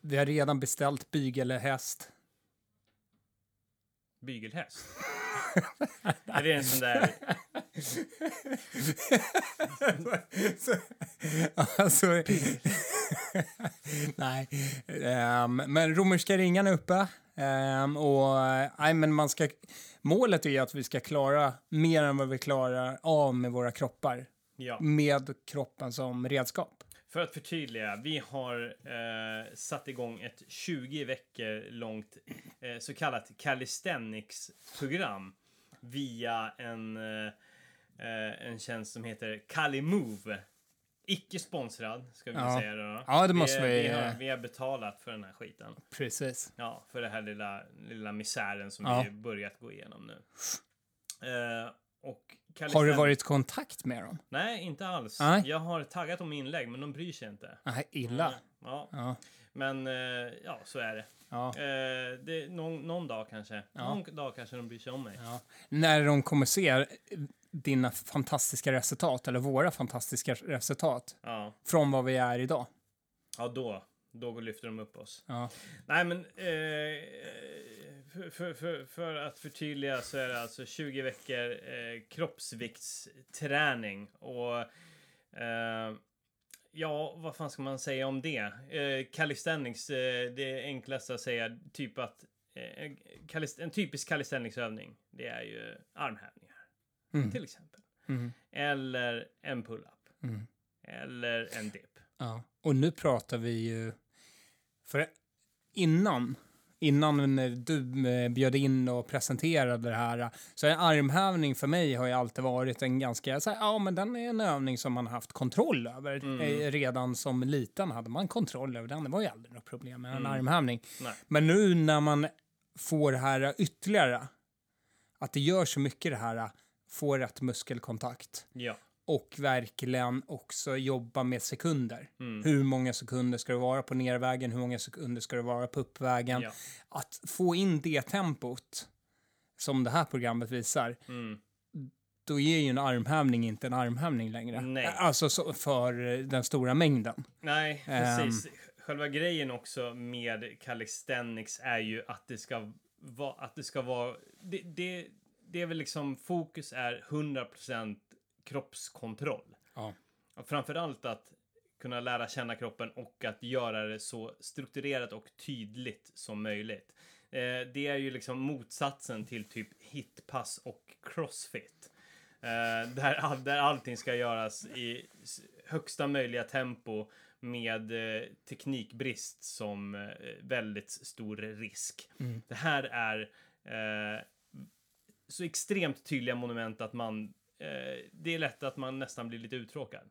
Vi har redan beställt bygelhäst. Bygelhäst. Är det en sån där, alltså, nej. Ehm, men romerska ringarna är uppe. Ehm, och nej, men man ska, målet är att vi ska klara mer än vad vi klarar av med våra kroppar. ja. Med kroppen som redskap. För att förtydliga, vi har eh, satt igång ett 20 veckor långt eh, så kallat calisthenics-program via en, eh, eh, en tjänst som heter Calimove. Icke sponsrad, ska vi Ja. säga då. Ja, det måste vi, vi- Vi har, vi har betalat för den här skiten. Precis. Ja, för den här lilla, lilla misären som Ja. vi börjat gå igenom nu. Och Har du varit i kontakt med dem? Nej, inte alls. Nej. Jag har taggat om inlägg, men de bryr sig inte. Nej, illa. Ja, Ja. men eh, ja, så är det. Ja. Eh, det någon, någon dag kanske. Ja. Någon dag kanske de bryr sig om mig. Ja. När de kommer se dina fantastiska resultat, eller våra fantastiska resultat, Ja, från vad vi är idag. ja då. Då lyfter de upp oss. Ja. Nej, men eh, för, för, för, att förtydliga så är det alltså 20 veckor eh, kroppsviktsträning. Och eh, ja, vad fan ska man säga om det? Eh, calisthenics, eh, det är enklast att säga typ att eh, en typisk calisthenicsövning, det är ju armhävningar Mm. till exempel. Mm. Eller en pull-up. Mm. Eller en dip. Ja. Och nu pratar vi ju... För innan, innan du eh, bjöd in och presenterade det här, så en armhävning för mig har ju alltid varit en ganska, så här, ja men den är en övning som man har haft kontroll över. Mm. Eh, Redan som liten hade man kontroll över den, det var ju aldrig något problem med en Mm. armhävning. Nej. Men nu när man får det här ytterligare, att det gör så mycket det här, få rätt muskelkontakt Ja. Och verkligen också jobba med sekunder. Mm. Hur många sekunder ska det vara på nervägen? Hur många sekunder ska det vara på uppvägen? Ja. Att få in det tempot som det här programmet visar, Mm. då ger ju en armhävning inte en armhävning längre. Nej. Alltså så för den stora mängden. Nej, Ehm. precis. Själva grejen också med calisthenics är ju att det ska vara, att det ska vara, det, det, det är väl liksom fokus är 100% kroppskontroll. Ja. Framförallt att kunna lära känna kroppen och att göra det så strukturerat och tydligt som möjligt. Eh, det är ju liksom motsatsen till typ hitpass och crossfit. Eh, där, all, där allting ska göras i högsta möjliga tempo med eh, teknikbrist som eh, väldigt stor risk. Mm. Det här är eh, så extremt tydliga monument att man det är lätt att man nästan blir lite uttråkad.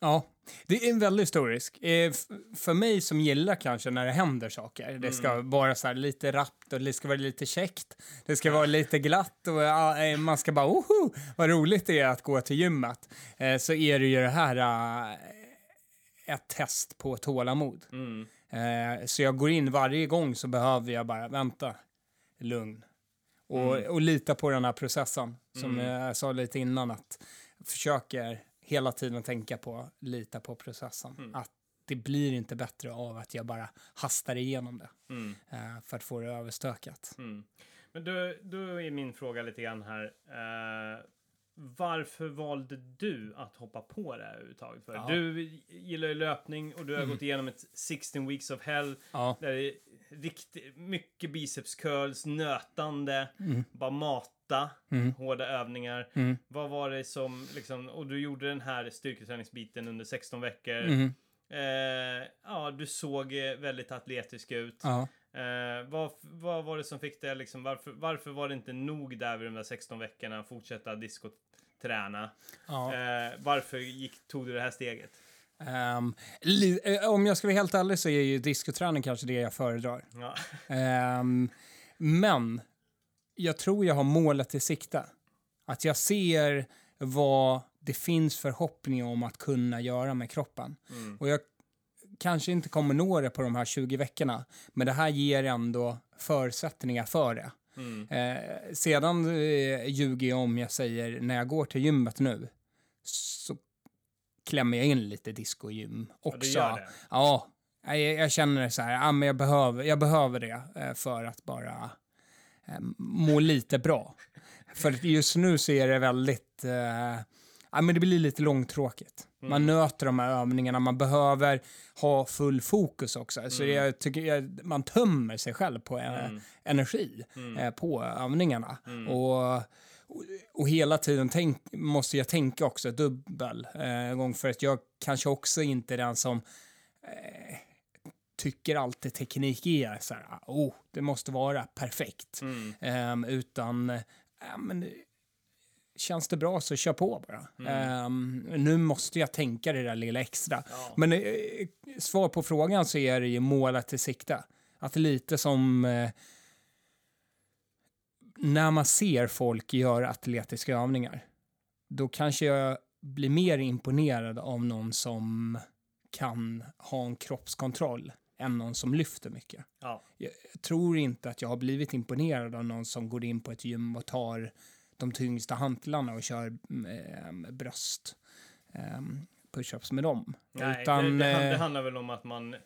Ja, det är en väldigt historisk. Eh, för mig som gillar kanske när det händer saker. Det ska Mm. vara så lite rappt och det ska vara lite käckt. Det ska vara lite glatt och eh, man ska bara oho, vad roligt det är att gå till gymmet. Eh, så är det ju det här eh, ett test på tålamod. Mm. Eh, så jag går in varje gång så behöver jag bara vänta, lugn. Och, och lita på den här processen som Mm. jag sa lite innan att försöker hela tiden tänka på, lita på processen. Mm. Att det blir inte bättre av att jag bara hastar igenom det Mm. eh, för att få det överstökat. Mm. Men då, då är min fråga lite grann här. Eh, varför valde du att hoppa på det här överhuvudtaget? För Ja. Mm. Du gillar ju löpning och du har gått igenom ett 16 weeks of hell. Ja, Där det är riktigt, mycket biceps curls, nötande, bara mata, Mm. hårda övningar. Mm. Vad var det som, liksom, och du gjorde den här styrketräningsbiten under 16 veckor. Mhm. Eh, ja, du såg eh, väldigt atletisk ut. ja. Eh, vad, vad var det som fick det liksom, varför, varför var det inte nog där vid de där 16 veckorna att fortsätta diskoträna? ja. Eh, varför gick, tog du det här steget? Eh, om jag ska vara helt ärlig så är ju diskoträning kanske det jag föredrar. Ja. Ehm, men jag tror jag har målet i sikte. Att jag ser vad det finns förhoppning om att kunna göra med kroppen. Mm. Och jag kanske inte kommer nå det på de här 20 veckorna, men det här ger ändå förutsättningar för det. Mm. Eh, sedan eh, ljuger jag om jag säger när jag går till gymmet nu så klämmer jag in lite discogym också. Ja, det. Ja, jag, jag känner det så här, ja, men jag, behöver, jag behöver det eh, för att bara eh, må lite bra. För just nu så är det väldigt, eh, ja men det blir lite långtråkigt. Man nöter de här övningarna, man behöver ha full fokus också. Så jag tycker jag, man tömmer sig själv på eh, Mm. energi Mm. eh, på övningarna. Mm. Och, och, och hela tiden tänk, måste jag tänka också dubbel eh, gång för att jag kanske också inte är den som eh, tycker alltid teknik är så här, oh, det måste vara perfekt. Mm. Ehm, utan, eh, ja, men, känns det bra så kör på bara. Ehm, nu måste jag tänka det där lilla extra. Ja. Men eh, svar på frågan så är det ju målet till sikte. Att lite som eh, när man ser folk göra atletiska övningar, då kanske jag blir mer imponerad av någon som kan ha en kroppskontroll än någon som lyfter mycket. Ja. Jag tror inte att jag har blivit imponerad av någon som går in på ett gym och tar de tyngsta hantlarna och kör eh, bröst eh, pushups med dem. Nej, Utan, det, det, han- eh, det handlar väl om att man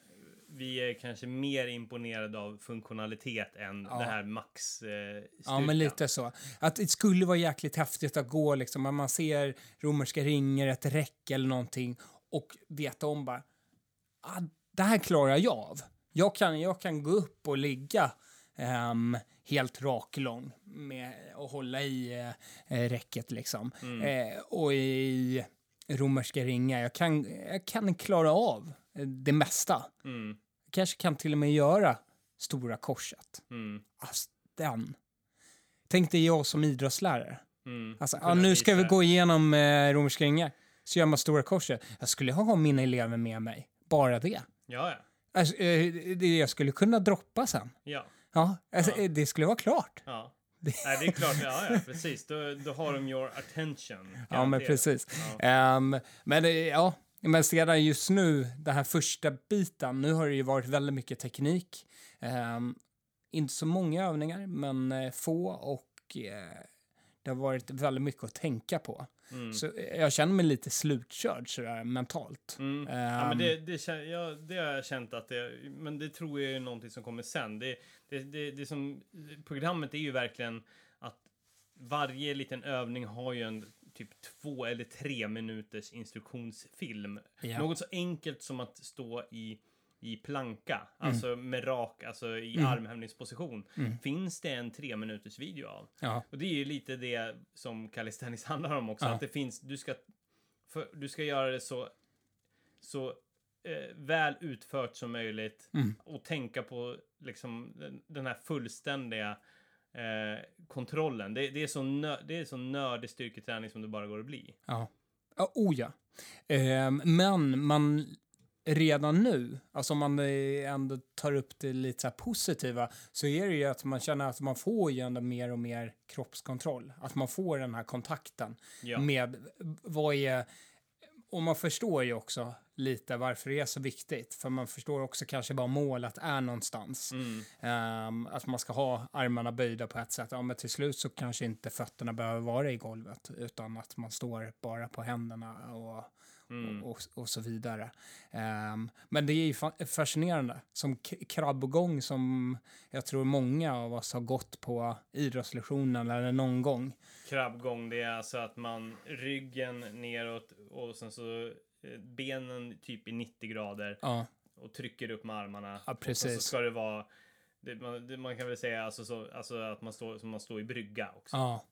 vi är kanske mer imponerade av funktionalitet än Ja. det här max eh, Ja, men lite så. Att det skulle vara jäkligt häftigt att gå liksom, när man ser romerska ringer, ett räcke eller någonting och veta om bara, ah, det här klarar jag av. Jag kan, jag kan gå upp och ligga ehm, helt raklång med och hålla i eh, eh, räcket liksom. Mm. Eh, och i romerska ringar, jag kan, jag kan klara av eh, det mesta. Mm, kanske kan till och med göra stora korset. mm, Alltså, den. Tänk dig jag som idrottslärare. mm. Alltså, ja, nu ska vi gå igenom eh, romerska ringar. Så gör man stora korset. Jag skulle ha mina elever med mig. Bara det. Ja, ja. Alltså, eh, det jag skulle kunna droppa sen. Ja, Ja, alltså, Ja. det skulle vara klart. ja. Nej, det är klart. Ja, ja, precis. Då, då har de your attention. Ja, men precis. Ja. Ehm, men eh, ja, men sedan just nu, den här första biten, nu har det ju varit väldigt mycket teknik. Ehm, inte så många övningar, men eh, få och eh, det har varit väldigt mycket att tänka på. Mm. Så jag känner mig lite slutkörd sådär mentalt. Mm. Ja, Ehm, men det, det, kän- ja, det har jag känt att det, men det tror jag är någonting som kommer sen. Det, det, det, det som, programmet är ju verkligen att varje liten övning har ju en typ två eller tre minuters instruktionsfilm. Ja. Något så enkelt som att stå i, i planka, Mm. alltså med rak, alltså i armhävningsposition. Finns det en tre minuters video av? Ja, Och det är ju lite det som calisthenics handlar om också. Ja. Att det finns, du ska, för, du ska göra det så, så eh, väl utfört som möjligt. Mm. Och tänka på liksom den, den här fullständiga eh, kontrollen. Det, det, är så nö, det är så nördig styrketräning som det bara går att bli. Ja. oh ja. Ehm, men man redan nu, alltså om man eh, ändå tar upp det lite så positiva, så är det ju att man känner att man får ju ändå mer och mer kroppskontroll. Att man får den här kontakten Ja. med vad är... Och man förstår ju också lite varför det är så viktigt. För man förstår också kanske vad målet är någonstans. Mm. Ehm, att man ska ha armarna böjda på ett sätt. Ja, men till slut så kanske inte fötterna behöver vara i golvet utan att man står bara på händerna och, Mm. och, och så vidare. Ehm, men det är ju fa- fascinerande. Som krabbgång som jag tror många av oss har gått på idrottslektionen eller någon gång. Krabbgång, det är alltså att man ryggen neråt och sen så eh, benen typ i 90 grader Ja, och trycker upp med armarna. Ja, Och sen så precis. ska det vara, det, man, det, man kan väl säga alltså, så, alltså att man står, man står i brygga också. ja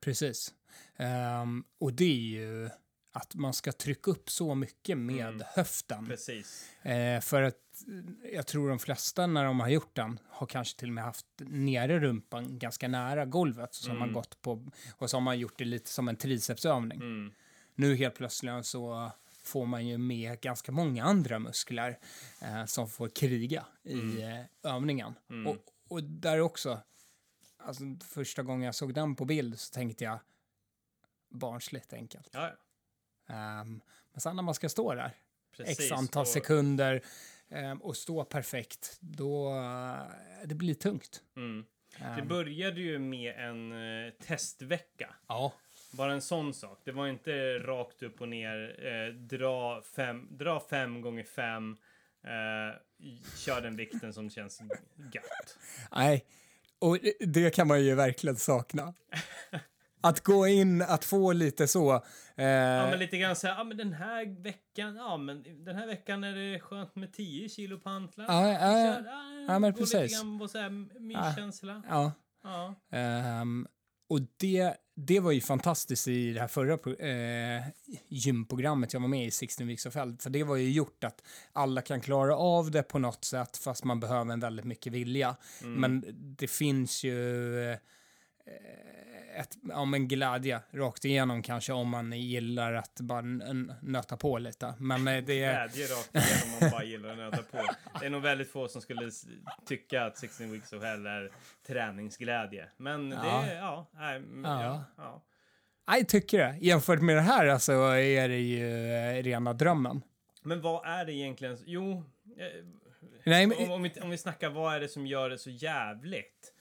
precis. Ehm, och det är ju att man ska trycka upp så mycket med Mm. höften. Precis. Eh, för att eh, jag tror de flesta när de har gjort den har kanske till och med haft nere rumpan ganska nära golvet. Så har man Mm. gått på, och så har man gjort det lite som en tricepsövning. Mm. Nu helt plötsligt så får man ju med ganska många andra muskler eh, som får kriga i eh, övningen. Mm. Och, och där också, alltså första gången jag såg den på bild så tänkte jag barnsligt enkelt. Ja, ja. Ehm, men sen när man ska stå där precis. x antal Och- sekunder ehm, och stå perfekt, då eh, det blir tungt. Mm. Det Ehm, började ju med en eh, testvecka. ja, Bara en sån sak. Det var inte rakt upp och ner. Eh, dra, fem, dra fem gånger fem. Eh, kör den vikten som känns gött. nej. Och det kan man ju verkligen sakna. Att gå in, att få lite så. eh, Ja, men lite grann så här, ja men den här veckan, ja men den här veckan är det skönt med 10 kilo pantlar. Ja, ja, ja. Kör, Ja, men precis. Lite grann på så här myskänsla. ja. Ja. Ehm, och det, det var ju fantastiskt i det här förra eh, gymprogrammet jag var med i, 16 Weeks of Hell. För det var ju gjort att alla kan klara av det på något sätt fast man behöver en väldigt mycket vilja. Mm. Men det finns ju eh, ett, ja, men glädje rakt igenom kanske om man gillar att bara nöta på lite. Men eh, det är... Glädje rakt igenom om man bara gillar att nöta på. Det är nog väldigt få som skulle tycka att 16 Weeks of Hell är träningsglädje. Men det Ja. är, ja, nej, Ja. ja, ja. Nej, tycker det. Jämfört med det här alltså är det ju eh, rena drömmen. Men vad är det egentligen? Jo, eh, Nej, men, om, om, vi, om vi snackar vad är det som gör det så jävligt?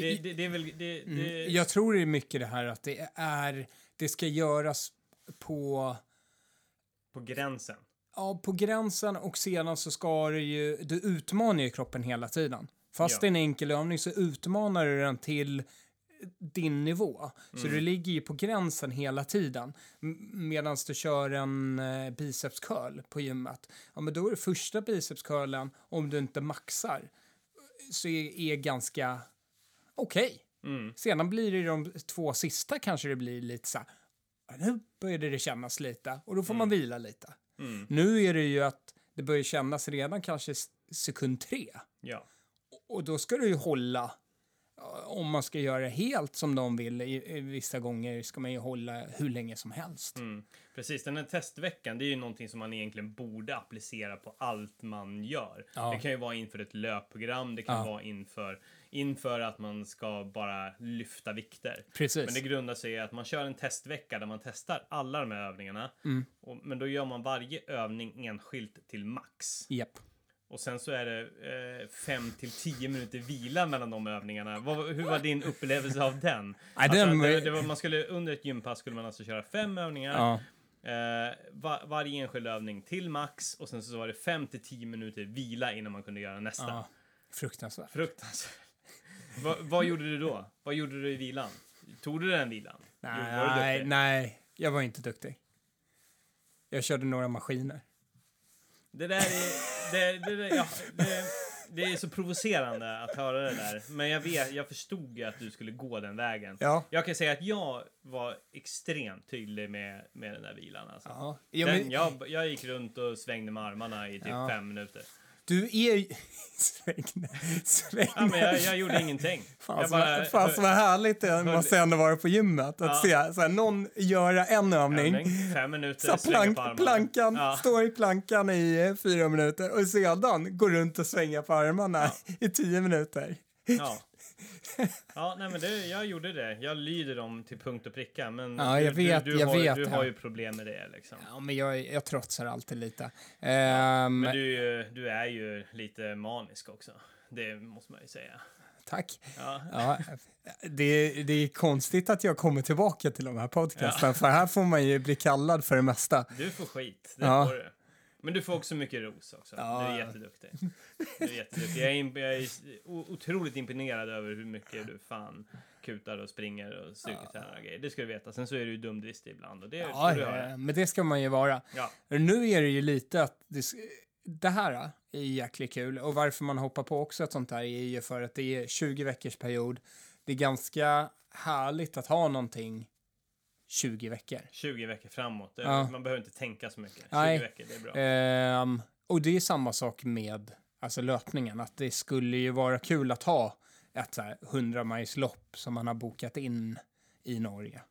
Det, det, det är väl... Det, Mm, Jag tror det är mycket det här att det är, det ska göras på, På gränsen. ja, på gränsen och sedan så ska det ju, du utmanar ju kroppen hela tiden. Fast Ja. det är en enkel övning så utmanar du den till din nivå. Så Mm. du ligger ju på gränsen hela tiden. Medan du kör en eh, bicepscurl på gymmet. Ja, men då är det första bicepscurlen, om du inte maxar, så är, är ganska okej. Mm. Sedan blir det de två sista kanske det blir lite så här, "Ja, nu började det kännas lite och då får man vila lite. Mm. Nu är det ju att det börjar kännas redan kanske sekund tre Ja. och då ska du ju hålla om man ska göra det helt som de vill, i, i vissa gånger ska man ju hålla hur länge som helst. Mm. Precis, den här testveckan, det är ju någonting som man egentligen borde applicera på allt man gör. Ja. Det kan ju vara inför ett löpprogram, det kan Ja. vara inför, inför att man ska bara lyfta vikter. Precis. Men det grundar sig i att man kör en testvecka där man testar alla de här övningarna. Mm. Och, men då gör man varje övning enskilt till max. Japp. Och sen så är det eh, fem till tio minuter vila mellan de övningarna. Vad, hur var din upplevelse av den? Alltså, var- det, det var, man skulle, under ett gympass skulle man alltså köra fem övningar. Ja. Eh, va, varje enskild övning till max och sen så var det 5 till 10 minuter vila innan man kunde göra nästa. ja. Fruktansvärt. Fruktansvärt. Va, vad gjorde du då? Vad gjorde du i vilan? Tog du den vilan? Jo, var du Nej, nej, jag var inte duktig. Jag körde några maskiner. Det där är, det, det, det, ja, det, det är så provocerande att höra det där. Men jag vet, jag förstod ju att du skulle gå den vägen. Ja. Jag kan säga att jag var extremt tydlig med, med den där vilan. Alltså. Ja, ja den, men, jag, jag gick runt och svängde med armarna i typ fem minuter. Du är. Sväng, sväng. Ja, men jag, jag gjorde ingenting. Fan, jag bara, fan vad härligt det måste ändå vara på gymmet. Att Ja. se så här, någon göra en övning, övning, fem minuter, så plank, på plankan, Ja. står i plankan i eh, fyra minuter och sedan går runt och svänga på armarna i tio minuter. Ja. Ja, nej men det, jag gjorde det. Jag lyder dem till punkt och pricka. Men Ja, jag du, vet- du, du, jag har, vet du har ju problem med det liksom. Ja, men jag, jag trotsar alltid lite. Ehm, Men du, är ju- du är ju lite manisk också. Det måste man ju säga. Tack. Ja. Ja, det, det är konstigt att jag kommer tillbaka till de här podcasten, för här får man ju bli kallad för det mesta. Du får skit, det Ja. får du. Men du får också mycket ros också. Ja. Du är jätteduktig. Du är jätteduktig. Jag är, jag är otroligt imponerad över hur mycket du fan kutar och springer och styrketränar och grejer. Det ska du veta. Sen så är du ju dumdristig ibland och det Ja, höra. eh, men det ska man ju vara. Ja. Nu är det ju lite att det, det här är jäkligt kul och varför man hoppar på också ett sånt här är ju för att det är 20 veckors period. Det är ganska härligt att ha någonting 20 veckor. 20 veckor framåt. Ja. Man behöver inte tänka så mycket. 20 Nej. veckor, det är bra. Ehm, och det är samma sak med alltså löpningen, att det skulle ju vara kul att ha ett så här 100 lopp som man har bokat in i Norge.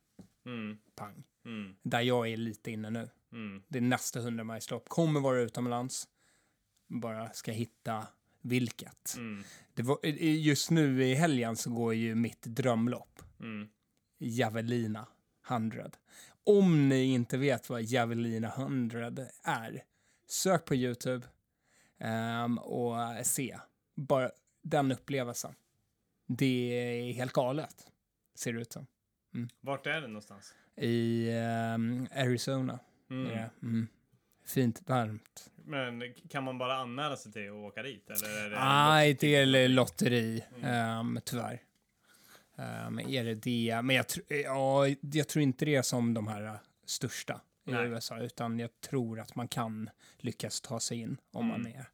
Mm, Pang. mm, Där jag är lite inne nu. mm. Det är nästa 100 lopp. Kommer vara utomlands. Bara ska hitta vilket. Mm, Det var, just nu i helgen så går ju mitt drömlopp. mm. Javelina 100. Om ni inte vet vad Javelina 100 är, sök på Youtube ehm, och se bara den upplevelsen. Det är helt galet, ser det ut som. Vart är det någonstans? I ehm, Arizona. Mm. det. Mm. Fint, varmt. Men kan man bara anmäla sig till att åka dit? Eller är det Nej, det är lotteri, Mm. um, tyvärr. Um, är det det? Men jag, tr- ja, jag tror inte det är som de här uh, största i Nej. USA, utan jag tror att man kan lyckas ta sig in om Mm. man är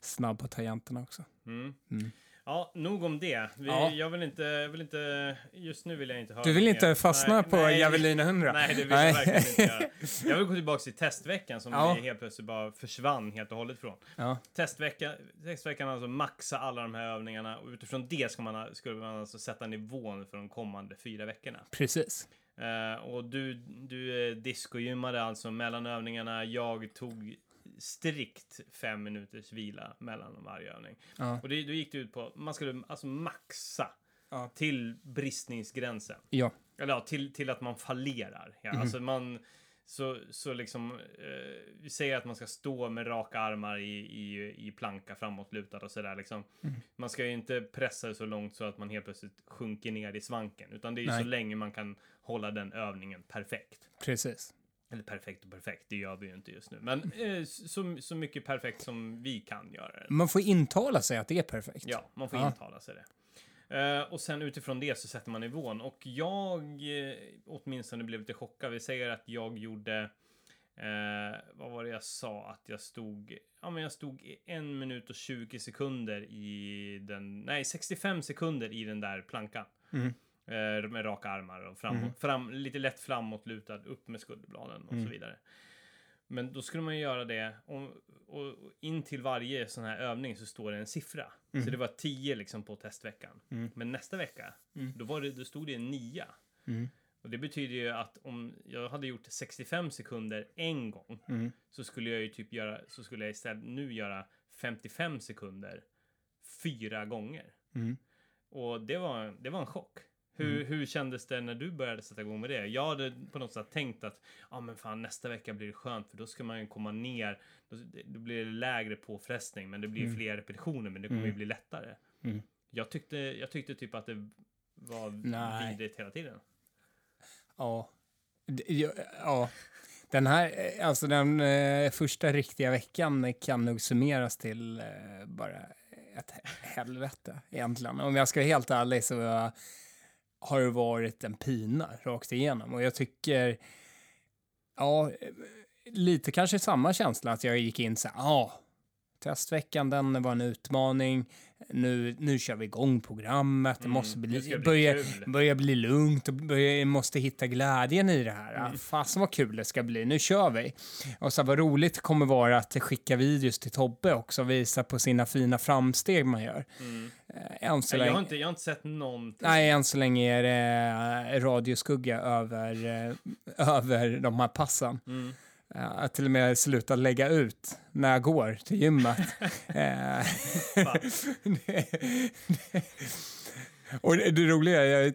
snabb på tangenterna också. Mm. Mm. Ja, nog om det. Vi, Ja. Jag vill inte, jag vill inte, just nu vill jag inte höra Du vill mer. inte fastna Nej, på nej, Javelina 100? Nej, det vill jag verkligen inte göra. Jag vill gå tillbaka till testveckan som Ja. vi helt plötsligt bara försvann helt och hållet från. Ja. Testvecka, testveckan alltså maxa alla de här övningarna och utifrån det ska man, skulle man alltså sätta nivån för de kommande fyra veckorna. Precis. Eh, och du, du eh, discogymmade alltså mellan övningarna. Jag tog strikt fem minuters vila mellan varje övning. Ja. Och det, då gick det ut på, man skulle alltså maxa Ja. till bristningsgränsen. Ja. Eller ja, till, till att man fallerar. Ja, Mhm. Alltså man, så, så liksom, eh, vi säger att man ska stå med raka armar i, i, i planka framåtlutad och sådär liksom. Mm. Man ska ju inte pressa så långt så att man helt plötsligt sjunker ner i svanken. Utan det är ju Nej. så länge man kan hålla den övningen perfekt. Precis. Eller perfekt och perfekt, det gör vi ju inte just nu. Men eh, så, så mycket perfekt som vi kan göra det. Man får intala sig att det är perfekt. Ja, man får Ja. intala sig det. Eh, och sen utifrån det så sätter man nivån. Och jag eh, åtminstone blev lite chockad. Vi säger att jag gjorde... Eh, vad var det jag sa? Att jag stod... Ja, men jag stod i en minut och 20 sekunder i den... Nej, 65 sekunder i den där plankan. Mm. Eh, med raka armar och framåt, Mm. fram, lite lätt framåtlutad, upp med skulderbladen och Mm. så vidare. Men då skulle man ju göra det och, och, och in till varje sån här övning så står det en siffra. Mm. Så det var 10 liksom på testveckan. Mm. Men nästa vecka, Mm. då, var det, då stod det en 9. Mm. Och det betyder ju att om jag hade gjort 65 sekunder en gång så skulle jag ju typ göra, så skulle jag istället nu göra 55 sekunder fyra gånger. Och det var, det var en chock. Hur, hur kändes det när du började sätta igång med det? Jag hade på något sätt tänkt att ja men fan nästa vecka blir det skönt för då ska man ju komma ner. Då, då blir det lägre påfrestning men det blir Mm. fler repetitioner men det kommer ju Mm. bli lättare. Mm. Jag, tyckte, jag tyckte typ att det var Nej. vidrigt hela tiden. Ja. Ja, ja. Den här, alltså den eh, första riktiga veckan kan nog summeras till eh, bara ett he- helvete egentligen. Om jag ska vara helt ärlig så eh, har det varit en pina rakt igenom. Och jag tycker, ja, lite kanske samma känsla att jag gick in så här, ah, Testveckan, den var en utmaning. Nu, nu kör vi igång programmet. Det måste Mm, det bli, bli börja, kul. börja bli lugnt och börja, måste hitta glädjen i det här. Mm. Mm. Fasen vad kul det ska bli. Nu kör vi. Och så vad roligt det kommer vara att skicka videos till Tobbe också och visa på sina fina framsteg man gör. Mm. Eh, Än så Jag, har länge. inte, jag har inte sett någonting. Nej, än så länge är det eh, radioskugga över, eh, över de här passen. Mm. Eh, Att till och med sluta lägga ut när jag går till gymmet. Eh, och det, roliga är, jag,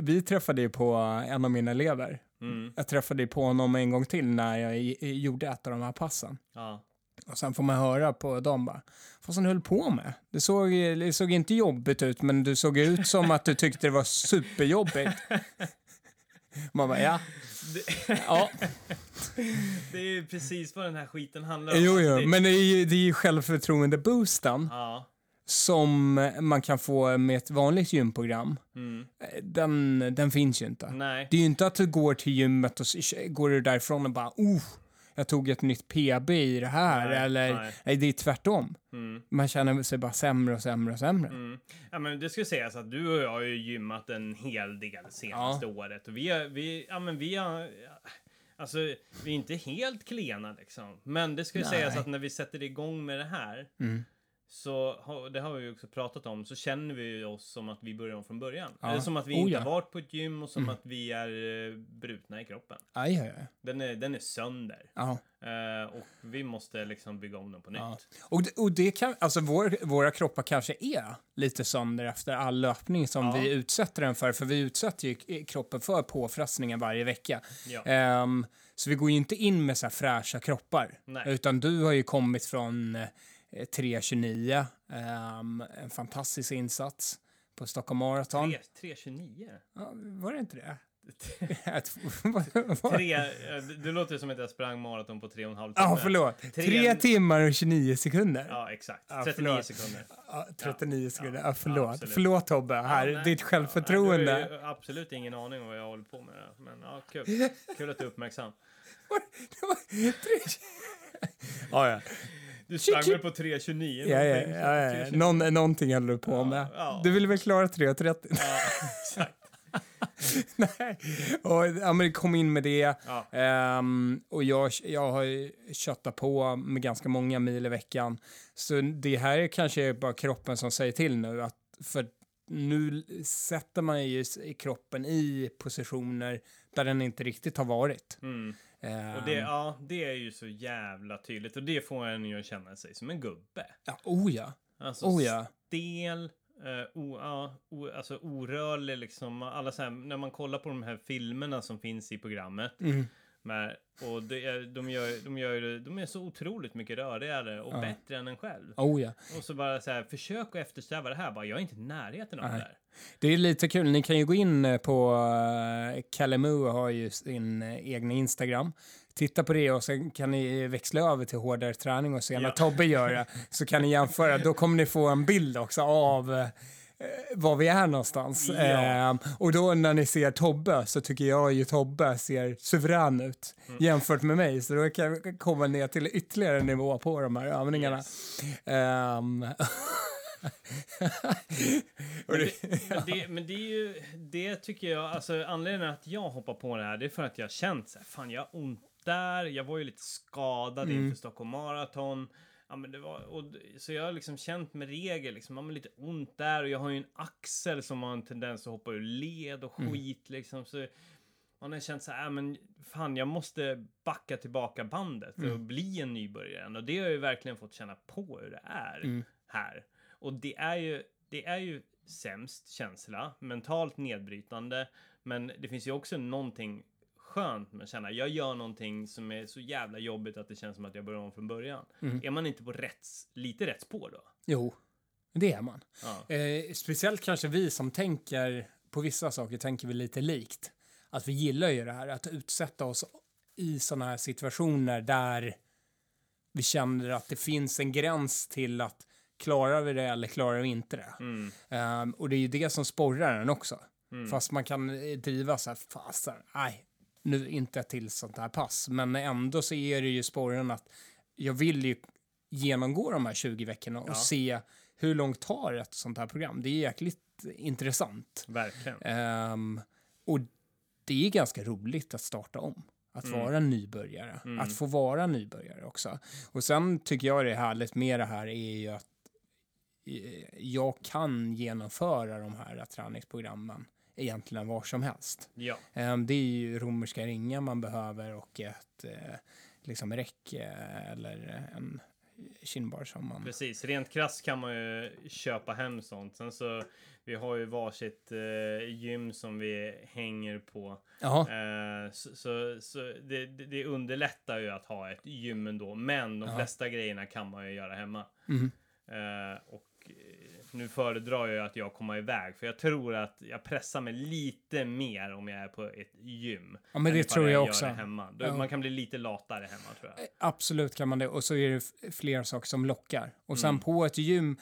vi träffade ju på en av mina elever. Mm. Jag träffade på honom en gång till när jag gjorde ett av de här passen. Ja. Och sen får man höra på dem bara, vad som höll på med? Det såg, det såg inte jobbigt ut, men du såg ut som att du tyckte det var superjobbigt. Man bara, ja. ja. Det är ju precis vad den här skiten handlar om. Jo, jo, det- men det är ju, det är ju självförtroende-boosten Ja. som man kan få med ett vanligt gymprogram. Mm. Den, den finns ju inte. Nej. Det är ju inte att du går till gymmet och går du därifrån och bara, oh, jag tog ett nytt PB i det här, Nej, eller nej. nej, det är tvärtom. Mm. Man känner sig bara sämre och sämre och sämre. Mm. Ja, men det ska sägas att du och jag har ju gymmat en hel del senaste året. Och vi har, vi, ja, men vi har, alltså, vi är inte helt klena liksom. Men det ska ju sägas att när vi sätter igång med det här, Mm. Så, det har vi ju också pratat om, så känner vi oss som att vi börjar om från början. Ja. Eller som att vi Oh, inte ja. har varit på ett gym och som Mm. att vi är eh, brutna i kroppen. Aj, aj, aj. Den är, den är sönder. Ja. Eh, och vi måste liksom bygga om den på nytt. Ja. Och, det, och det kan, alltså vår, våra kroppar kanske är lite sönder efter all löpning som Ja. vi utsätter den för, för vi utsätter ju kroppen för påfrestningar varje vecka. Ja. Ehm, så vi går ju inte in med så här fräscha kroppar, Nej. utan du har ju kommit från 3.29, ehm, en fantastisk insats på Stockholm Marathon. 3, 329? Ja, var det inte det? Tre, eh, du låter som att jag sprang maraton på tre och en halv Ja, förlåt. Tre- Tre timmar och 29 sekunder. Ja, exakt. Ja, 39 förlåt. sekunder. Ja, 39 sekunder. ja, Ja, förlåt. absolut. förlåt Tobbe, här, Ja, nej. ditt självförtroende. Ja, du har absolut ingen aning om vad jag håller på med. Men ja, kul. Kul att du är uppmärksam. Det var tre- ja, ja. Du sprang väl på 3.29? Ja, ja, ja, ja. 3.29. Någon, någonting höll du på med. ja. Du ville väl klara 3.30? Ja, exakt. Nej. Och, ja, men kom in med det. Ja. Ehm, och jag, jag har ju köttat på med ganska många mil i veckan. Så det här är kanske bara kroppen som säger till nu. Att, för nu sätter man ju kroppen i positioner där den inte riktigt har varit. Mm. Ehm, Och det, ja, det är ju så jävla tydligt. Och det får en ju att känna sig som en gubbe. ja, oh ja. Alltså Oh ja. stel, eh, o, ja, o, alltså orörlig liksom. Alla så här, när man kollar på de här filmerna som finns i programmet. Mm. Med, och det är, de, gör, de, gör, det- de är så otroligt mycket rörigare och Ja. bättre än en själv. Oh ja. Och så bara så här, försök att eftersträva det här. Bara, jag är inte i närheten av det Nej. där. Det är lite kul. Ni kan ju gå in eh, på Kalle Moo har ju sin uh, egna Instagram. Titta på det och sen kan ni växla över till hårdare träning och se när Ja. Tobbe gör det. Så kan ni jämföra. Då kommer ni få en bild också av eh, var vi är någonstans. Ja. Ehm, och då när ni ser Tobbe så tycker jag ju Tobbe ser suverän ut Mm. jämfört med mig. Så då kan jag komma ner till ytterligare nivå på de här övningarna. Yes. Och Men det- det, men, det, men det är ju, det tycker jag, alltså anledningen att jag hoppar på det här, det är för att jag har känt så här, fan jag har ont där, jag var ju lite skadad Mm. inför Stockholm Marathon. Ja, men det var, och, så jag har liksom känt med regel, liksom, ja, men lite ont där och jag har ju en axel som har en tendens att hoppa ur led och Mm. skit liksom. Så man har känt så här, ja, men fan jag måste backa tillbaka bandet för Mm. att bli en nybörjare. Och det har jag ju verkligen fått känna på hur det är Mm. här. Och det är ju, det är ju sämst känsla, mentalt nedbrytande. Men det finns ju också någonting skönt med att känna, jag gör någonting som är så jävla jobbigt att det känns som att jag börjar om från början. Mm. Är man inte på rätt, lite rätt spår då? Jo, det är man. Ja. Eh, speciellt kanske vi som tänker på vissa saker tänker vi lite likt. Att vi gillar ju det här att utsätta oss i sådana här situationer där vi känner att det finns en gräns till att klarar vi det eller klarar vi inte det. Mm. Ehm, och det är ju det som sporrar en också. Mm. Fast man kan eh, driva så här, fasen, nej, nu inte till sånt här pass. Men ändå så är det ju sporren att jag vill ju genomgå de här 20 veckorna och Ja. se hur långt tar ett sånt här program. Det är jäkligt intressant. Verkligen. Ehm, och det är ganska roligt att starta om. Att Mm. vara nybörjare. Mm. Att få vara nybörjare också. Och sen tycker jag det är härligt med det här är ju att eh, jag kan genomföra de här träningsprogrammen egentligen var som helst. Ja. Ehm, det är ju romerska ringar man behöver och ett eh, liksom räck eh, eller en kindbar som man... Precis, rent krasst kan man ju köpa hem sånt. Sen så, vi har ju varsitt eh, gym som vi hänger på. Eh, så så, så det, det underlättar ju att ha ett gym ändå. Men de Ja. flesta grejerna kan man ju göra hemma. mhm. Eh, och nu föredrar jag att jag kommer iväg. För jag tror att jag pressar mig lite mer om jag är på ett gym. ja men det tror jag gör också. hemma. Då, Ja. Man kan bli lite latare hemma tror jag. Absolut kan man det. Och så är det f- flera saker som lockar. Och sen Mm. på ett gym,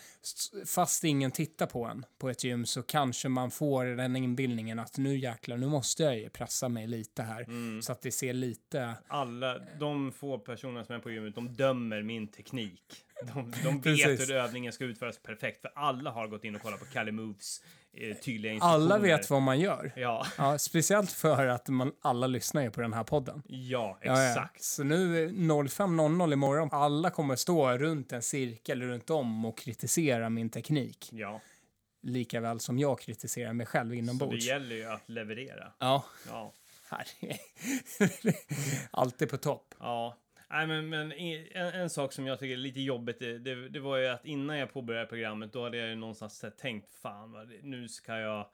fast ingen tittar på en på ett gym, så kanske man får den inbildningen att nu jäklar, nu måste jag ju pressa mig lite här. Mm. Så att det ser lite... Alla de få personer som är på gymmet, de dömer min teknik. De, de vet hur övningen ska utföras perfekt, för alla har gått in och kollat på Kalle Moves eh, tydliga instruktioner. Alla vet vad man gör. Ja, Ja, speciellt för att man alla lyssnar ju på den här podden. ja, Ja, ja. exakt. Så nu eh, 05.00 imorgon, alla kommer stå runt en cirkel runt om och kritisera min teknik. Ja, Lika väl som jag kritiserar mig själv så det inombords. gäller ju att leverera. Ja, Ja, här. Alltid på topp. ja. Nej, men, men en, en sak som jag tycker är lite jobbigt, det, det, var ju att innan jag påbörjade programmet, då hade jag ju någonstans tänkt, fan, vad, nu ska jag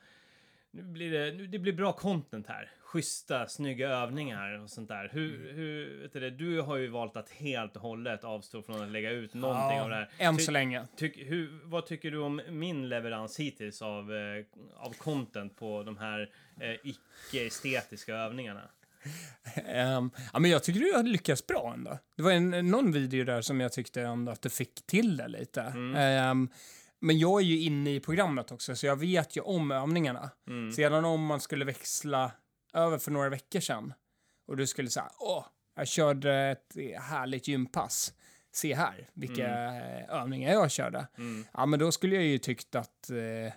nu blir det, nu, det blir bra content här. Schyssta, snygga övningar och sånt där. Hur, Mm. hur, vet du det, du har ju valt att helt och hållet avstå från att lägga ut någonting av det här. än Ty- så länge. Tyck, hur, vad tycker du om min leverans hittills av, eh, av content på de här eh, icke-estetiska övningarna? Ehm, ja, men jag tycker du har lyckats bra ändå. Det var en, någon video där som jag tyckte ändå att du fick till det lite. Mm. Ehm, men jag är ju inne i programmet också, så jag vet ju om övningarna. Mm. Sedan om man skulle växla över för några veckor sedan och du skulle säga åh, jag körde ett härligt gympass. Se här vilka eh, övningar jag körde. Mm. Ja, men då skulle jag ju tyckt att eh,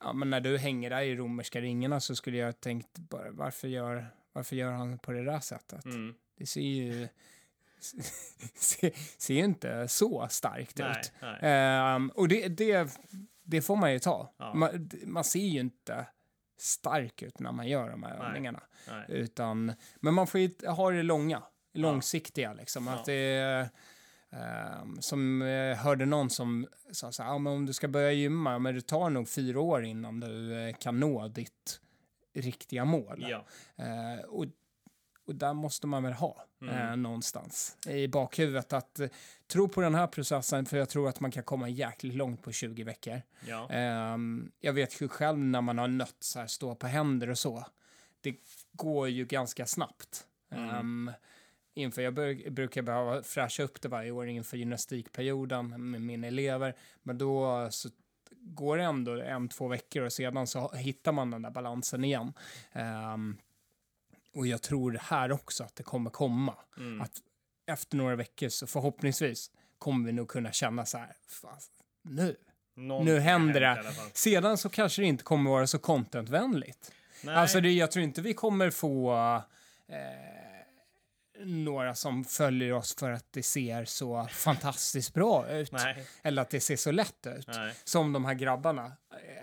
ja, men när du hänger där i romerska ringarna så skulle jag tänkt bara varför gör, varför gör han på det där sättet? Mm. Det ser ju ser, ser ju inte så starkt Nej, ut. nej. Ehm, och det, det, det får man ju ta. Ja. Man, man ser ju inte stark ut när man gör de här Nej. övningarna. nej. Utan, men man får ju ha det långa, långsiktiga liksom. Ja. Att det ehm, som jag hörde någon som sa så här, ja, men om du ska börja gymma, men det tar nog fyra år innan du eh, kan nå ditt riktiga mål. Ja. Eh, och, och där måste man väl ha Mm. eh, någonstans i bakhuvudet att eh, tro på den här processen för jag tror att man kan komma jäkligt långt på 20 veckor. Ja. Ehm, jag vet ju själv när man har nött så här, stå på händer och så. Det går ju ganska snabbt. Mm. Ehm, inför, jag brukar behöva fräscha upp det varje år inför gymnastikperioden med mina elever. Men då så går det ändå en, två veckor och sedan så hittar man den där balansen igen. Ehm, och jag tror här också att det kommer komma. Mm. Att efter några veckor så förhoppningsvis kommer vi nog kunna känna så här, fan, nu. Någonting nu händer det. Sedan så kanske det inte kommer vara så contentvänligt. Nej. Alltså det, jag tror inte vi kommer få eh, några som följer oss för att det ser så fantastiskt bra ut. Nej. Eller att det ser så lätt ut. Nej. Som de här grabbarna.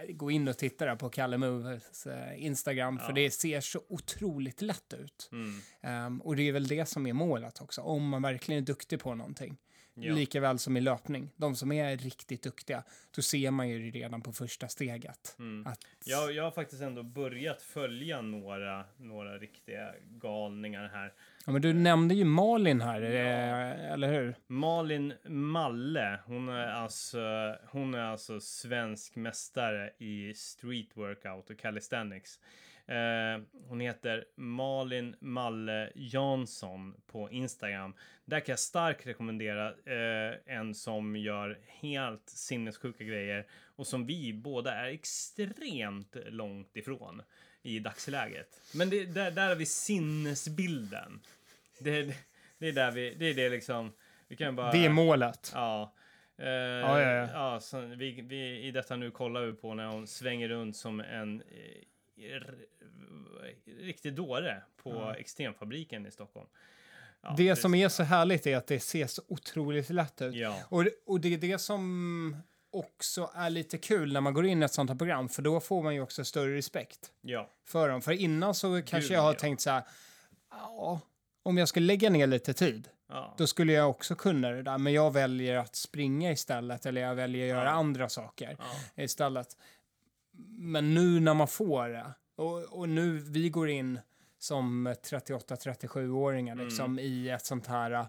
Gå in och titta där på Kalle Moves eh, Instagram, för Ja. det ser så otroligt lätt ut. Mm. Ehm, och det är väl det som är målet också, om man verkligen är duktig på någonting. Ja. Lika väl som i löpning. De som är riktigt duktiga, då ser man ju redan på första steget. Mm. Att, Jag, jag har faktiskt ändå börjat följa några, några riktiga galningar här ja, men du nämnde ju Malin här, eh, eller hur? Malin Malle, hon är alltså, hon är alltså svensk mästare i street workout och calisthenics. Eh, hon heter Malin Malle Jansson på Instagram. Där kan jag starkt rekommendera eh, en som gör helt sinnessjuka grejer och som vi båda är extremt långt ifrån i dagsläget. Men det, där, där har vi sinnesbilden. Det, det är där vi, det är det liksom. Vi kan bara... Det är målet. Ja. Eh, ja, ja. ja så vi, vi, I detta nu kollar vi på när hon svänger runt som en eh, r- riktig dåre på Ja. Extremfabriken i Stockholm. Ja, det som är så härligt är att det ser så otroligt lätt ut. Ja, Och, och det är det som också är lite kul när man går in i ett sånt här program, för då får man ju också större respekt ja, för dem. För innan så kanske Gud, jag har ja. tänkt så här, ja, om jag skulle lägga ner lite tid, ja. då skulle jag också kunna det där, men jag väljer att springa istället, eller jag väljer att göra andra saker istället. Men nu när man får det, och, och nu vi går in som 38-37-åringar Mm. liksom i ett sånt här,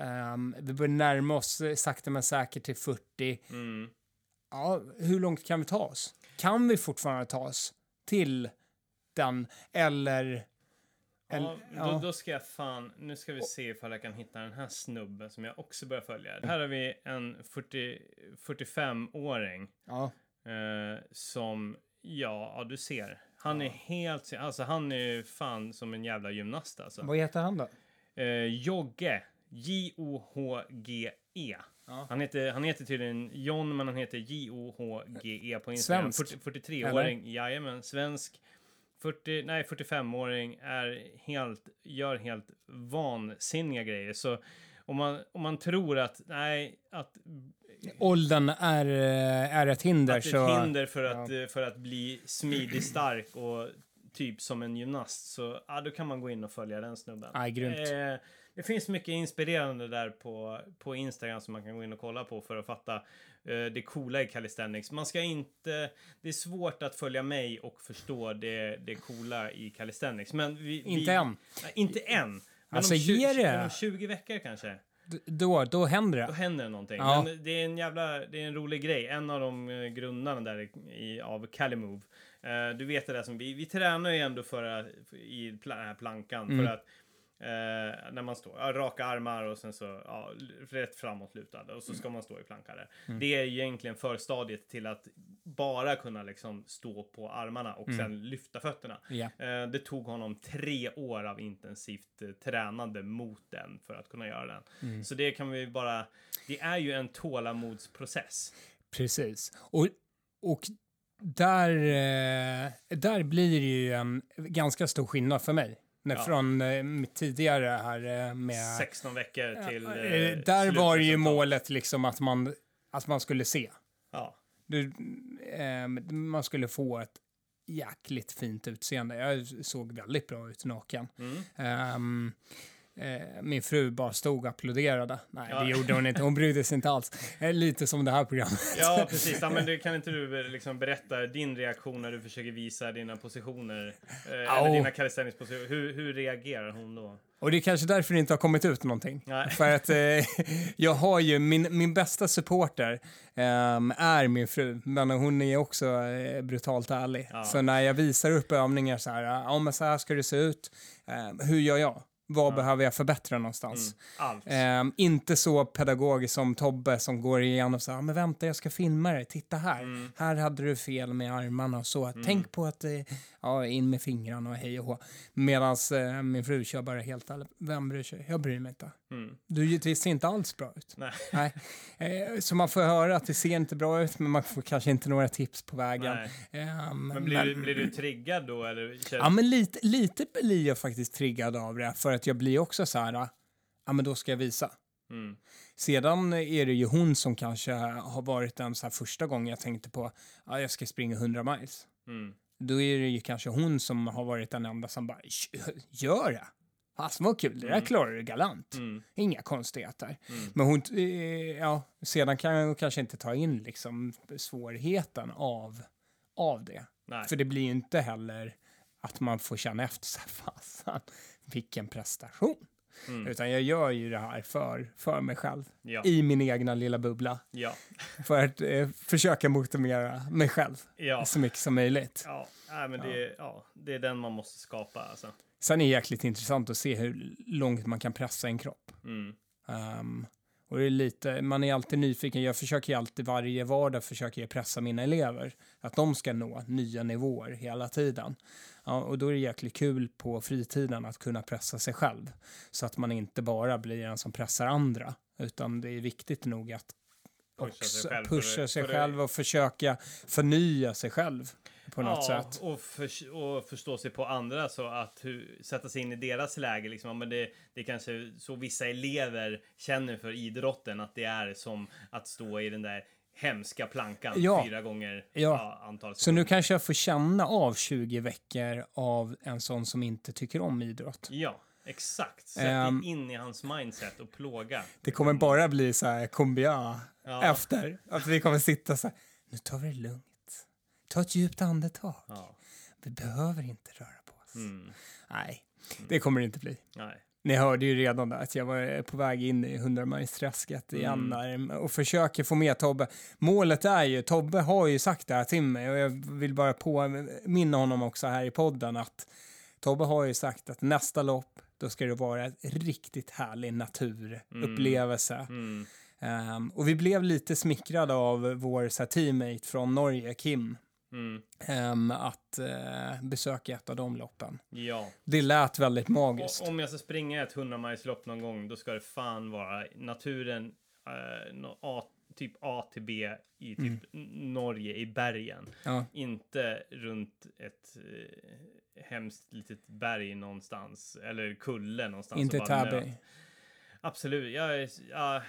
ehm, vi börjar närma oss sakta men säkert till 40. Mm. Ja, hur långt kan vi ta oss? Kan vi fortfarande ta oss till den, eller... Eller då, ja. då ska jag fan, nu ska vi se ifall jag kan hitta den här snubben som jag också börjar följa. Här har vi en 40, 45-åring ja. eh, som, ja, ja, du ser. Han är helt, alltså han är ju fan som en jävla gymnast alltså. Vad heter han då? Eh, Jogge, J-O-H-G-E. Ja. Han heter, han heter tydligen John, men han heter J-O-H-G-E på Instagram. Svensk? 40, 43-åring, jajamän, svensk. 40, nej, 45-åring är helt, gör helt vansinniga grejer. Så om man, om man tror att, nej, att, Åldern är, är ett hinder, att så... ett hinder för att, eh, för att bli smidig, stark och typ som en gymnast, så ja, då kan man gå in och följa den snubben. Nej, grymt. Eh, det finns mycket inspirerande där på, på Instagram som man kan gå in och kolla på för att fatta eh, det coola i calisthenics. Man ska inte... Det är svårt att följa mig och förstå det, det coola i calisthenics. Men vi, Inte vi, än. Nej, inte än. Men Alltså, om, 20, ge det. om 20 veckor kanske. Då, då händer Då det. händer det någonting. Ja. Men det är en jävla, det är en rolig grej. En av de eh, grundarna där i, av Calimove. Eh, du vet det där som vi, vi tränar ju ändå för att, i här plankan Mm. för att eh, när man står, ja, raka armar och sen så ja, rätt framåtlutad och så ska man stå i planka där. Mm. Det är egentligen förstadiet till att bara kunna liksom stå på armarna och Mm. sen lyfta fötterna. Ja. Eh, Det tog honom tre år av intensivt eh, tränande mot den för att kunna göra den. Mm. Så det kan vi bara... Det är ju en tålamodsprocess. Precis. Och, och där, eh, där blir det ju en ganska stor skillnad för mig. När Ja. Från eh, tidigare här eh, med... 16 veckor till... Eh, Eh, där var ju målet liksom att man, att man skulle se. Ja. Du, eh, man skulle få ett jäkligt fint utseende. Jag såg väldigt bra ut naken. Mm. Ehm, eh, min fru bara stod och applåderade. Nej, Ja. det gjorde hon inte. Hon brydde sig inte alls. Eh, Lite som det här programmet. ja, precis. Ja, men du, kan inte du eh, liksom berätta din reaktion när du försöker visa dina positioner? Eh, eller dina calisthenics-positioner. Hur, hur reagerar hon då? Och det är kanske därför det inte har kommit ut någonting. Nej. För att eh, jag har ju, min, min bästa supporter ehm, är min fru, men hon är också eh, brutalt ärlig. Ja. Så när jag visar upp övningar så här, ja men så här ska det se ut, Ehm, hur gör jag? Vad behöver jag förbättra någonstans? Mm. Ehm, inte så pedagogiskt som Tobbe som går igenom så här, men vänta jag ska filma dig, titta här. Mm. Här hade du fel med armarna och så. Tänk på att, eh, ja, in med fingrarna och hej och hå. Medan eh, min fru kör bara helt ärligt, vem bryr sig? Jag bryr mig inte. Mm. Du, det ser inte alls bra ut. Nej. Nej. Eh, så man får höra att det ser inte bra ut, men man får kanske inte några tips på vägen. Ehm, Men blir, du, blir du triggad då? Eller. Ja, men lite, lite blir jag faktiskt triggad av det, för att jag blir också så här, ja men då ska jag visa. Mm. Sedan är det ju hon som kanske har varit den så här första gången jag tänkte på, ja jag ska springa 100 miles. Mm. Då är det ju kanske hon som har varit den enda som bara, gör det! Fasen vad kul, det där Mm. klarar du galant. Mm. Inga konstigheter. Mm. Men hon, eh, ja, sedan kan jag kanske inte ta in liksom svårigheten av, av det. Nej. För det blir ju inte heller att man får känna efter här, fasen, vilken prestation. Mm. Utan jag gör ju det här för, för mig själv, Ja. i min egna lilla bubbla. Ja. För att eh, försöka motivera mig själv Ja. så mycket som möjligt. Ja. Nej, men det, ja, det är den man måste skapa alltså. Sen är det jäkligt intressant att se hur långt man kan pressa en kropp. Mm. Ehm, Och det är lite, man är alltid nyfiken. Jag försöker ju alltid varje vardag försöker pressa mina elever. Att de ska nå nya nivåer hela tiden. Ja, och då är det jäkligt kul på fritiden att kunna pressa sig själv. Så att man inte bara blir en som pressar andra. Utan det är viktigt nog att Pusha sig själv pusha sig själv och försöka förnya sig själv på något ja, sätt. Och, för, och förstå sig på andra så att hur, sätta sig in i deras läge. Liksom. Men det, det är kanske så vissa elever känner för idrotten att det är som att stå i den där hemska plankan Ja. fyra gånger Ja. ja, antal Så nu kanske jag får känna av 20 veckor av en sån som inte tycker om idrott. Ja, exakt. Sätt dig in i hans mindset och plåga. Det kommer bara bli så här kumbia Ja. efter. Att vi kommer sitta så här, nu tar vi det lugnt. Ta ett djupt andetag. Ja. Vi behöver inte röra på oss. Mm. Nej, det kommer det inte bli. Nej. Ni hörde ju redan där att jag var på väg in i hundramajsträsket igen Mm. där och försöker få med Tobbe. Målet är ju, Tobbe har ju sagt det här till mig och jag vill bara påminna honom också här i podden att Tobbe har ju sagt att nästa lopp då ska det vara en riktigt härlig naturupplevelse. Mm. Ehm, och vi blev lite smickrade av vår så här, teammate från Norge, Kim, Mm. ehm, att eh, besöka ett av de loppen. Ja. Det lät väldigt magiskt. Och om jag ska springa ett 100-milslopp någon gång, då ska det fan vara naturen, eh, nå- A, typ A till B i typ Mm. Norge, i bergen. Ja. Inte runt ett eh, hemskt litet berg någonstans, eller kulle någonstans. Inte Täby. Absolut. Jag är, ja,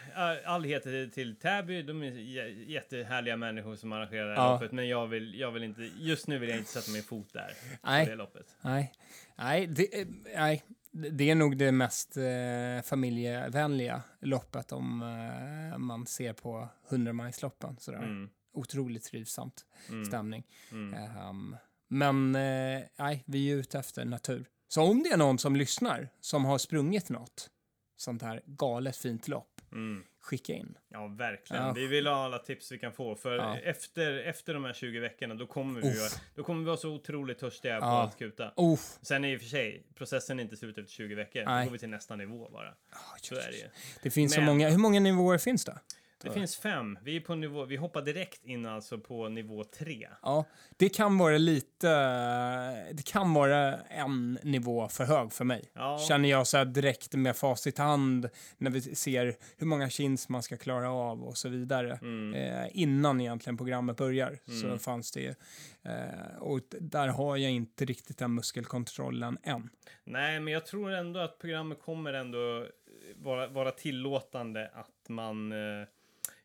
all heder till Täby. De är jä- jättehärliga människor som arrangerar det här Ja. loppet. Men jag vill, jag vill inte, just nu vill jag inte sätta min fot där. Nej. På det loppet. Nej, nej, det, eh, nej, det är nog det mest eh, familjevänliga loppet om eh, man ser på 100-majsloppen. Sådär. Mm. Otroligt trivsamt Mm. stämning. Mm. Ehm, men eh, nej, vi är ute efter natur. Så om det är någon som lyssnar som har sprungit något sånt här galet fint lopp, Mm. skicka in. Ja, verkligen. Ja. Vi vill ha alla tips vi kan få. För Ja. efter, efter de här 20 veckorna, då kommer vi, Uff. då kommer vi vara så otroligt törstiga på Ja. att kuta. Oh, Sen är i och för sig, processen är inte slut efter 20 veckor. Då Nej. går vi till nästa nivå bara. Så är det ju. det finns så Men- många. Hur många nivåer finns det? Det finns fem. Vi är på nivå, vi hoppar direkt in alltså på nivå tre. Ja, det kan vara lite... Det kan vara en nivå för hög för mig. Ja. Känner jag så här direkt med facit i hand när vi ser hur många chins man ska klara av och så vidare. Mm. Eh, innan egentligen programmet börjar så Mm. fanns det. Eh, och där har jag inte riktigt den muskelkontrollen än. Nej, men jag tror ändå att programmet kommer ändå eh, vara, vara tillåtande att man eh,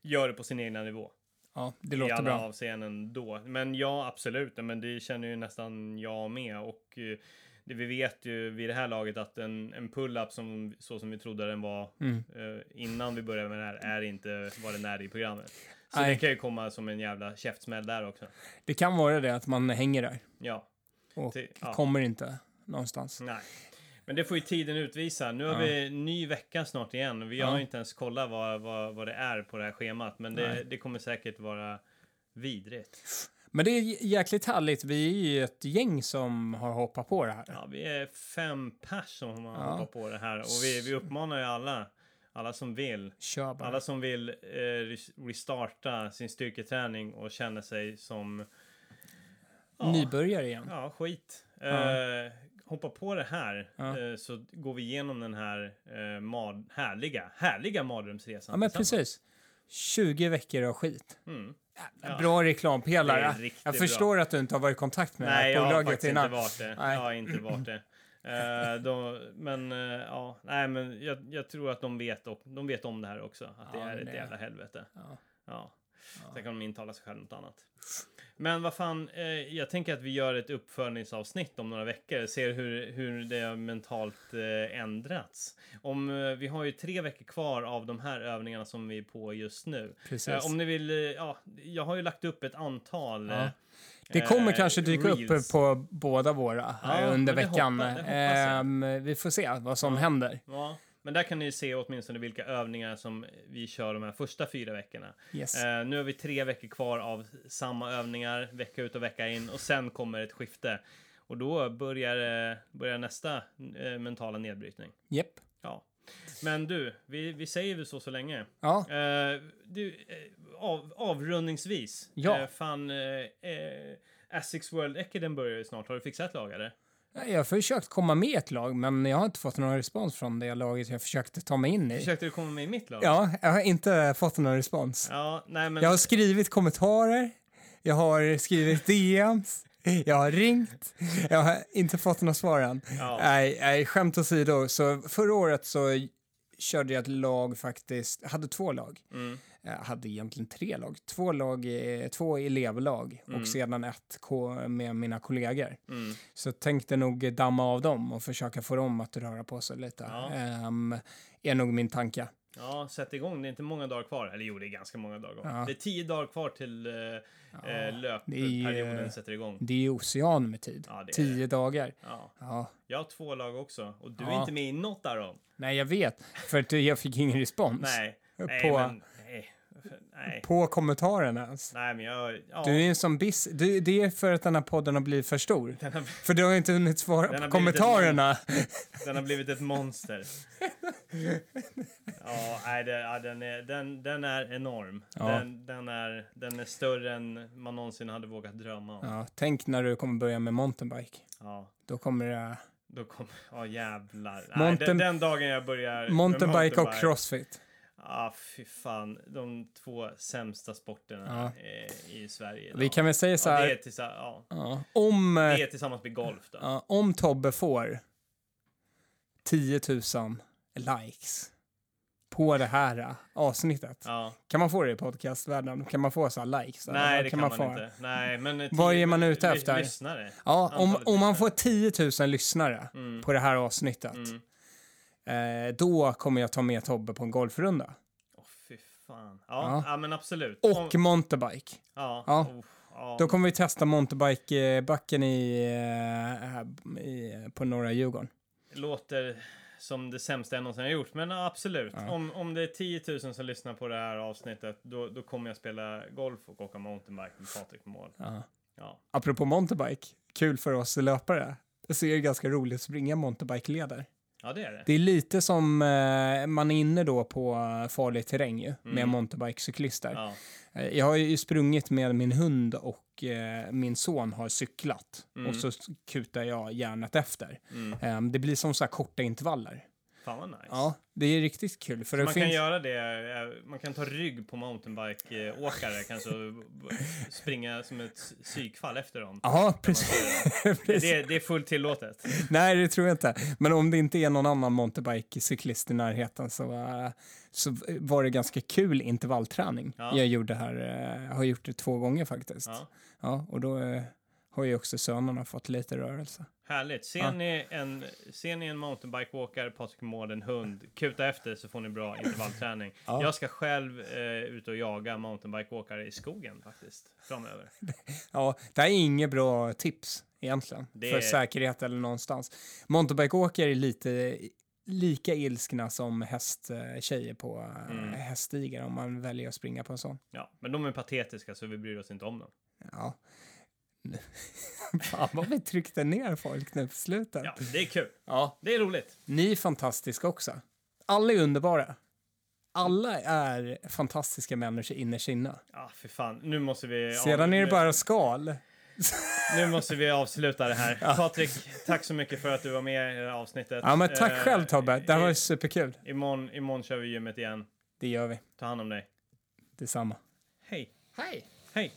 gör det på sin egna nivå. Ja, det I låter alla bra. avseenden då. Men ja, absolut. Men det känner ju nästan jag med. Och eh, det, vi vet ju vid det här laget att en, en pull-up som, så som vi trodde den var Mm. eh, innan vi började med det här är inte vad den är i programmet. Så Nej. det kan ju komma som en jävla käftsmäll där också. Det kan vara det att man hänger där Ja, och Till- ja. kommer inte någonstans. nej. Men det får ju tiden utvisa. Nu har Ja. vi ny vecka snart igen. Vi har Ja. ju inte ens kollat vad, vad, vad det är på det här schemat. Men det, det kommer säkert vara vidrigt. Men det är jäkligt härligt. Vi är ju ett gäng som har hoppat på det här. Ja, vi är fem pers som har Ja. hoppat på det här. Och vi, vi uppmanar ju alla, alla som vill, alla som vill eh, res- restarta sin styrketräning och känna sig som... Ja, Nybörjare igen. ja skit. Ja. Eh, hoppa på det här Ja. eh, så går vi igenom den här eh, mad, härliga, härliga mardrömsresan. Ja, men precis. 20 veckor av skit. Mm. Ja. Bra reklampelare. Jag bra. förstår att du inte har varit i kontakt med Nej, det jag här har bolaget faktiskt innan. inte varit det. Nej. Jag har inte varit det. Eh, de, men eh, ja, nej, men jag, jag tror att de vet, och, de vet om det här också. Att det Ja, är ett det- jävla helvete. Ja. Ja. Sen kan de intala sig själv något annat. Men vad fan, eh, jag tänker att vi gör ett uppföljningsavsnitt om några veckor. Ser hur, hur det har mentalt eh, ändrats. Om, eh, vi har ju tre veckor kvar av de här övningarna som vi är på just nu. Precis. Eh, om ni vill, eh, ja, jag har ju lagt upp ett antal. Ja. eh, Det kommer kanske dyka upp reels. på båda våra Ja, under veckan. hoppas jag. Ehm, vi får se vad som Ja. händer. Men där kan ni se åtminstone vilka övningar som vi kör de här första fyra veckorna. Yes. Eh, nu har vi tre veckor kvar av samma övningar, vecka ut och vecka in, och sen kommer ett skifte. Och då börjar, eh, börjar nästa eh, mentala nedbrytning. Japp. Ja. Men du, vi, vi säger väl så så länge. Ja, Eh, du, eh, av, avrundningsvis. Ja. Eh, fan, Asics World Ekiden börjar ju snart. Har du fixat ett lag eller? Jag har försökt komma med i ett lag, men jag har inte fått någon respons från det laget jag försökte ta mig in i. Försökte du komma med i mitt lag? Ja, jag har inte fått någon respons. Ja, nej men... Jag har skrivit kommentarer, jag har skrivit DMs, jag har ringt, jag har inte fått några svar än. Ja. Nej, nej, skämt åsido, så förra året så körde jag ett lag faktiskt, jag hade två lag. Mm. Jag hade egentligen tre lag, två, lag, eh, två elevlag och sedan ett med mina kollegor. Mm. Så tänkte nog damma av dem och försöka få dem att röra på sig lite. Ja. Ehm, är nog min tanke. Ja, sätt igång. Det är inte många dagar kvar. Eller jo, det är ganska många dagar. Ja. Det är tio dagar kvar till eh, eh, det är- löpperioden sätter igång. Det är ocean med tid. Ja, det är Tio dagar. Ja. Ja. Jag har två lag också och du är Ja. inte med i något av dem. Nej, jag vet. För att jag fick ingen respons. Nej. Nej, På- men... Nej. Nej. På kommentarerna ens. Nej, men jag... Ja. Du är en sån bis... Du, det är för att den här podden har blivit för stor. Har, För du har inte hunnit svara på kommentarerna. den har blivit ett monster. Ja, nej, det, ja, den, är, den, den är enorm. Ja. Den, den, är, den är större än man någonsin hade vågat drömma om. Ja, tänk när du kommer börja med mountainbike. Ja. Då kommer det... Då kommer... Ja, jävlar. Nej, Mountain- den, den dagen jag börjar... med Mountainbike och mountainbike- crossfit. Ja, fy fan. De två sämsta sporterna eh, i Sverige idag. Vi kan väl säga så Ja, det, här. är tillsa- ja, Ja, om, eh, det är tillsammans med golf då. ja, om Tobbe får 10 000 likes på det här eh, avsnittet. Ja. Kan man få det i podcastvärlden? Kan man få så här likes? eller Nej, vad det kan man, få? inte. Nej, men eh, Vad är man ute efter? Lyssnare. Ja, om, om man får 10 000 lyssnare Mm. på det här avsnittet, Mm. Eh, då kommer jag ta med Tobbe på en golfrunda. Åh, fy fan. Ja, Ja. ja. men absolut. Och Om, mountainbike. ja. Ja. Oh, ja. Då kommer vi testa mountainbikebacken i, eh, i, på norra Djurgården. Låter som det sämsta jag någonsin har gjort, men absolut. Ja. Om, om det är 10 000 som lyssnar på det här avsnittet, då, då kommer jag spela golf och åka mountainbike med Patrik på mål. Ja. Ja. Apropå mountainbike, kul för oss löpare. Så är det ganska roligt att springa mountainbike-leder. Ja, det är det. Det är lite som eh, man är inne då på farlig terräng ju, med Mm. mountainbike-cyklister. Ja. Eh, Jag har ju sprungit med min hund och eh, min son har cyklat. Mm. Och så kutar jag järnet efter. Mm. Eh, det blir som så här korta intervaller. Fan vad nice. Ja, det är riktigt kul. För man finns... kan göra det, eh, man kan ta rygg på mountainbike-åkare, kanske och springa som ett psykfall efter dem. Ja, precis. precis. Det, det är fullt tillåtet. Nej, det tror jag inte. Men om det inte är någon annan mountainbike-cyklist i närheten så, eh, så var det ganska kul intervallträning Ja. jag gjorde här. Jag har gjort det två gånger faktiskt. Ja. Ja, och då eh, har ju också sönerna fått lite rörelse. Härligt. Ser, Ja. ni en, ser ni en mountainbike-åkare, Patrik Mård, en hund, kuta efter så får ni bra intervallträning. Ja. Jag ska själv eh, ut och jaga mountainbike-åkare i skogen faktiskt, framöver. Ja, det här är inget bra tips egentligen Det för säkerhet eller någonstans. Mountainbikeåkare är lite lika ilskna som hästtjejer på mm. Mm. häststigar om man väljer att springa på en sån. Ja, men de är patetiska så vi bryr oss inte om dem. Ja. Fan vad vi tryckte ner folk nu på slutet. Ja, det är kul. Ja. Det är roligt. Ni är fantastiska också. Alla är underbara. Alla är fantastiska människor innerst inne. Ja, för fan. Nu måste vi... Sedan är det nu- bara skal. Nu måste vi avsluta det här. Patrik, tack så mycket för att du var med i det här avsnittet. Ja, men tack Eh, själv Tobbe. Det här var superkul. Imorgon, imorgon kör vi gymmet igen. Det gör vi. Ta hand om dig. Detsamma. Hej. Hej! Hej.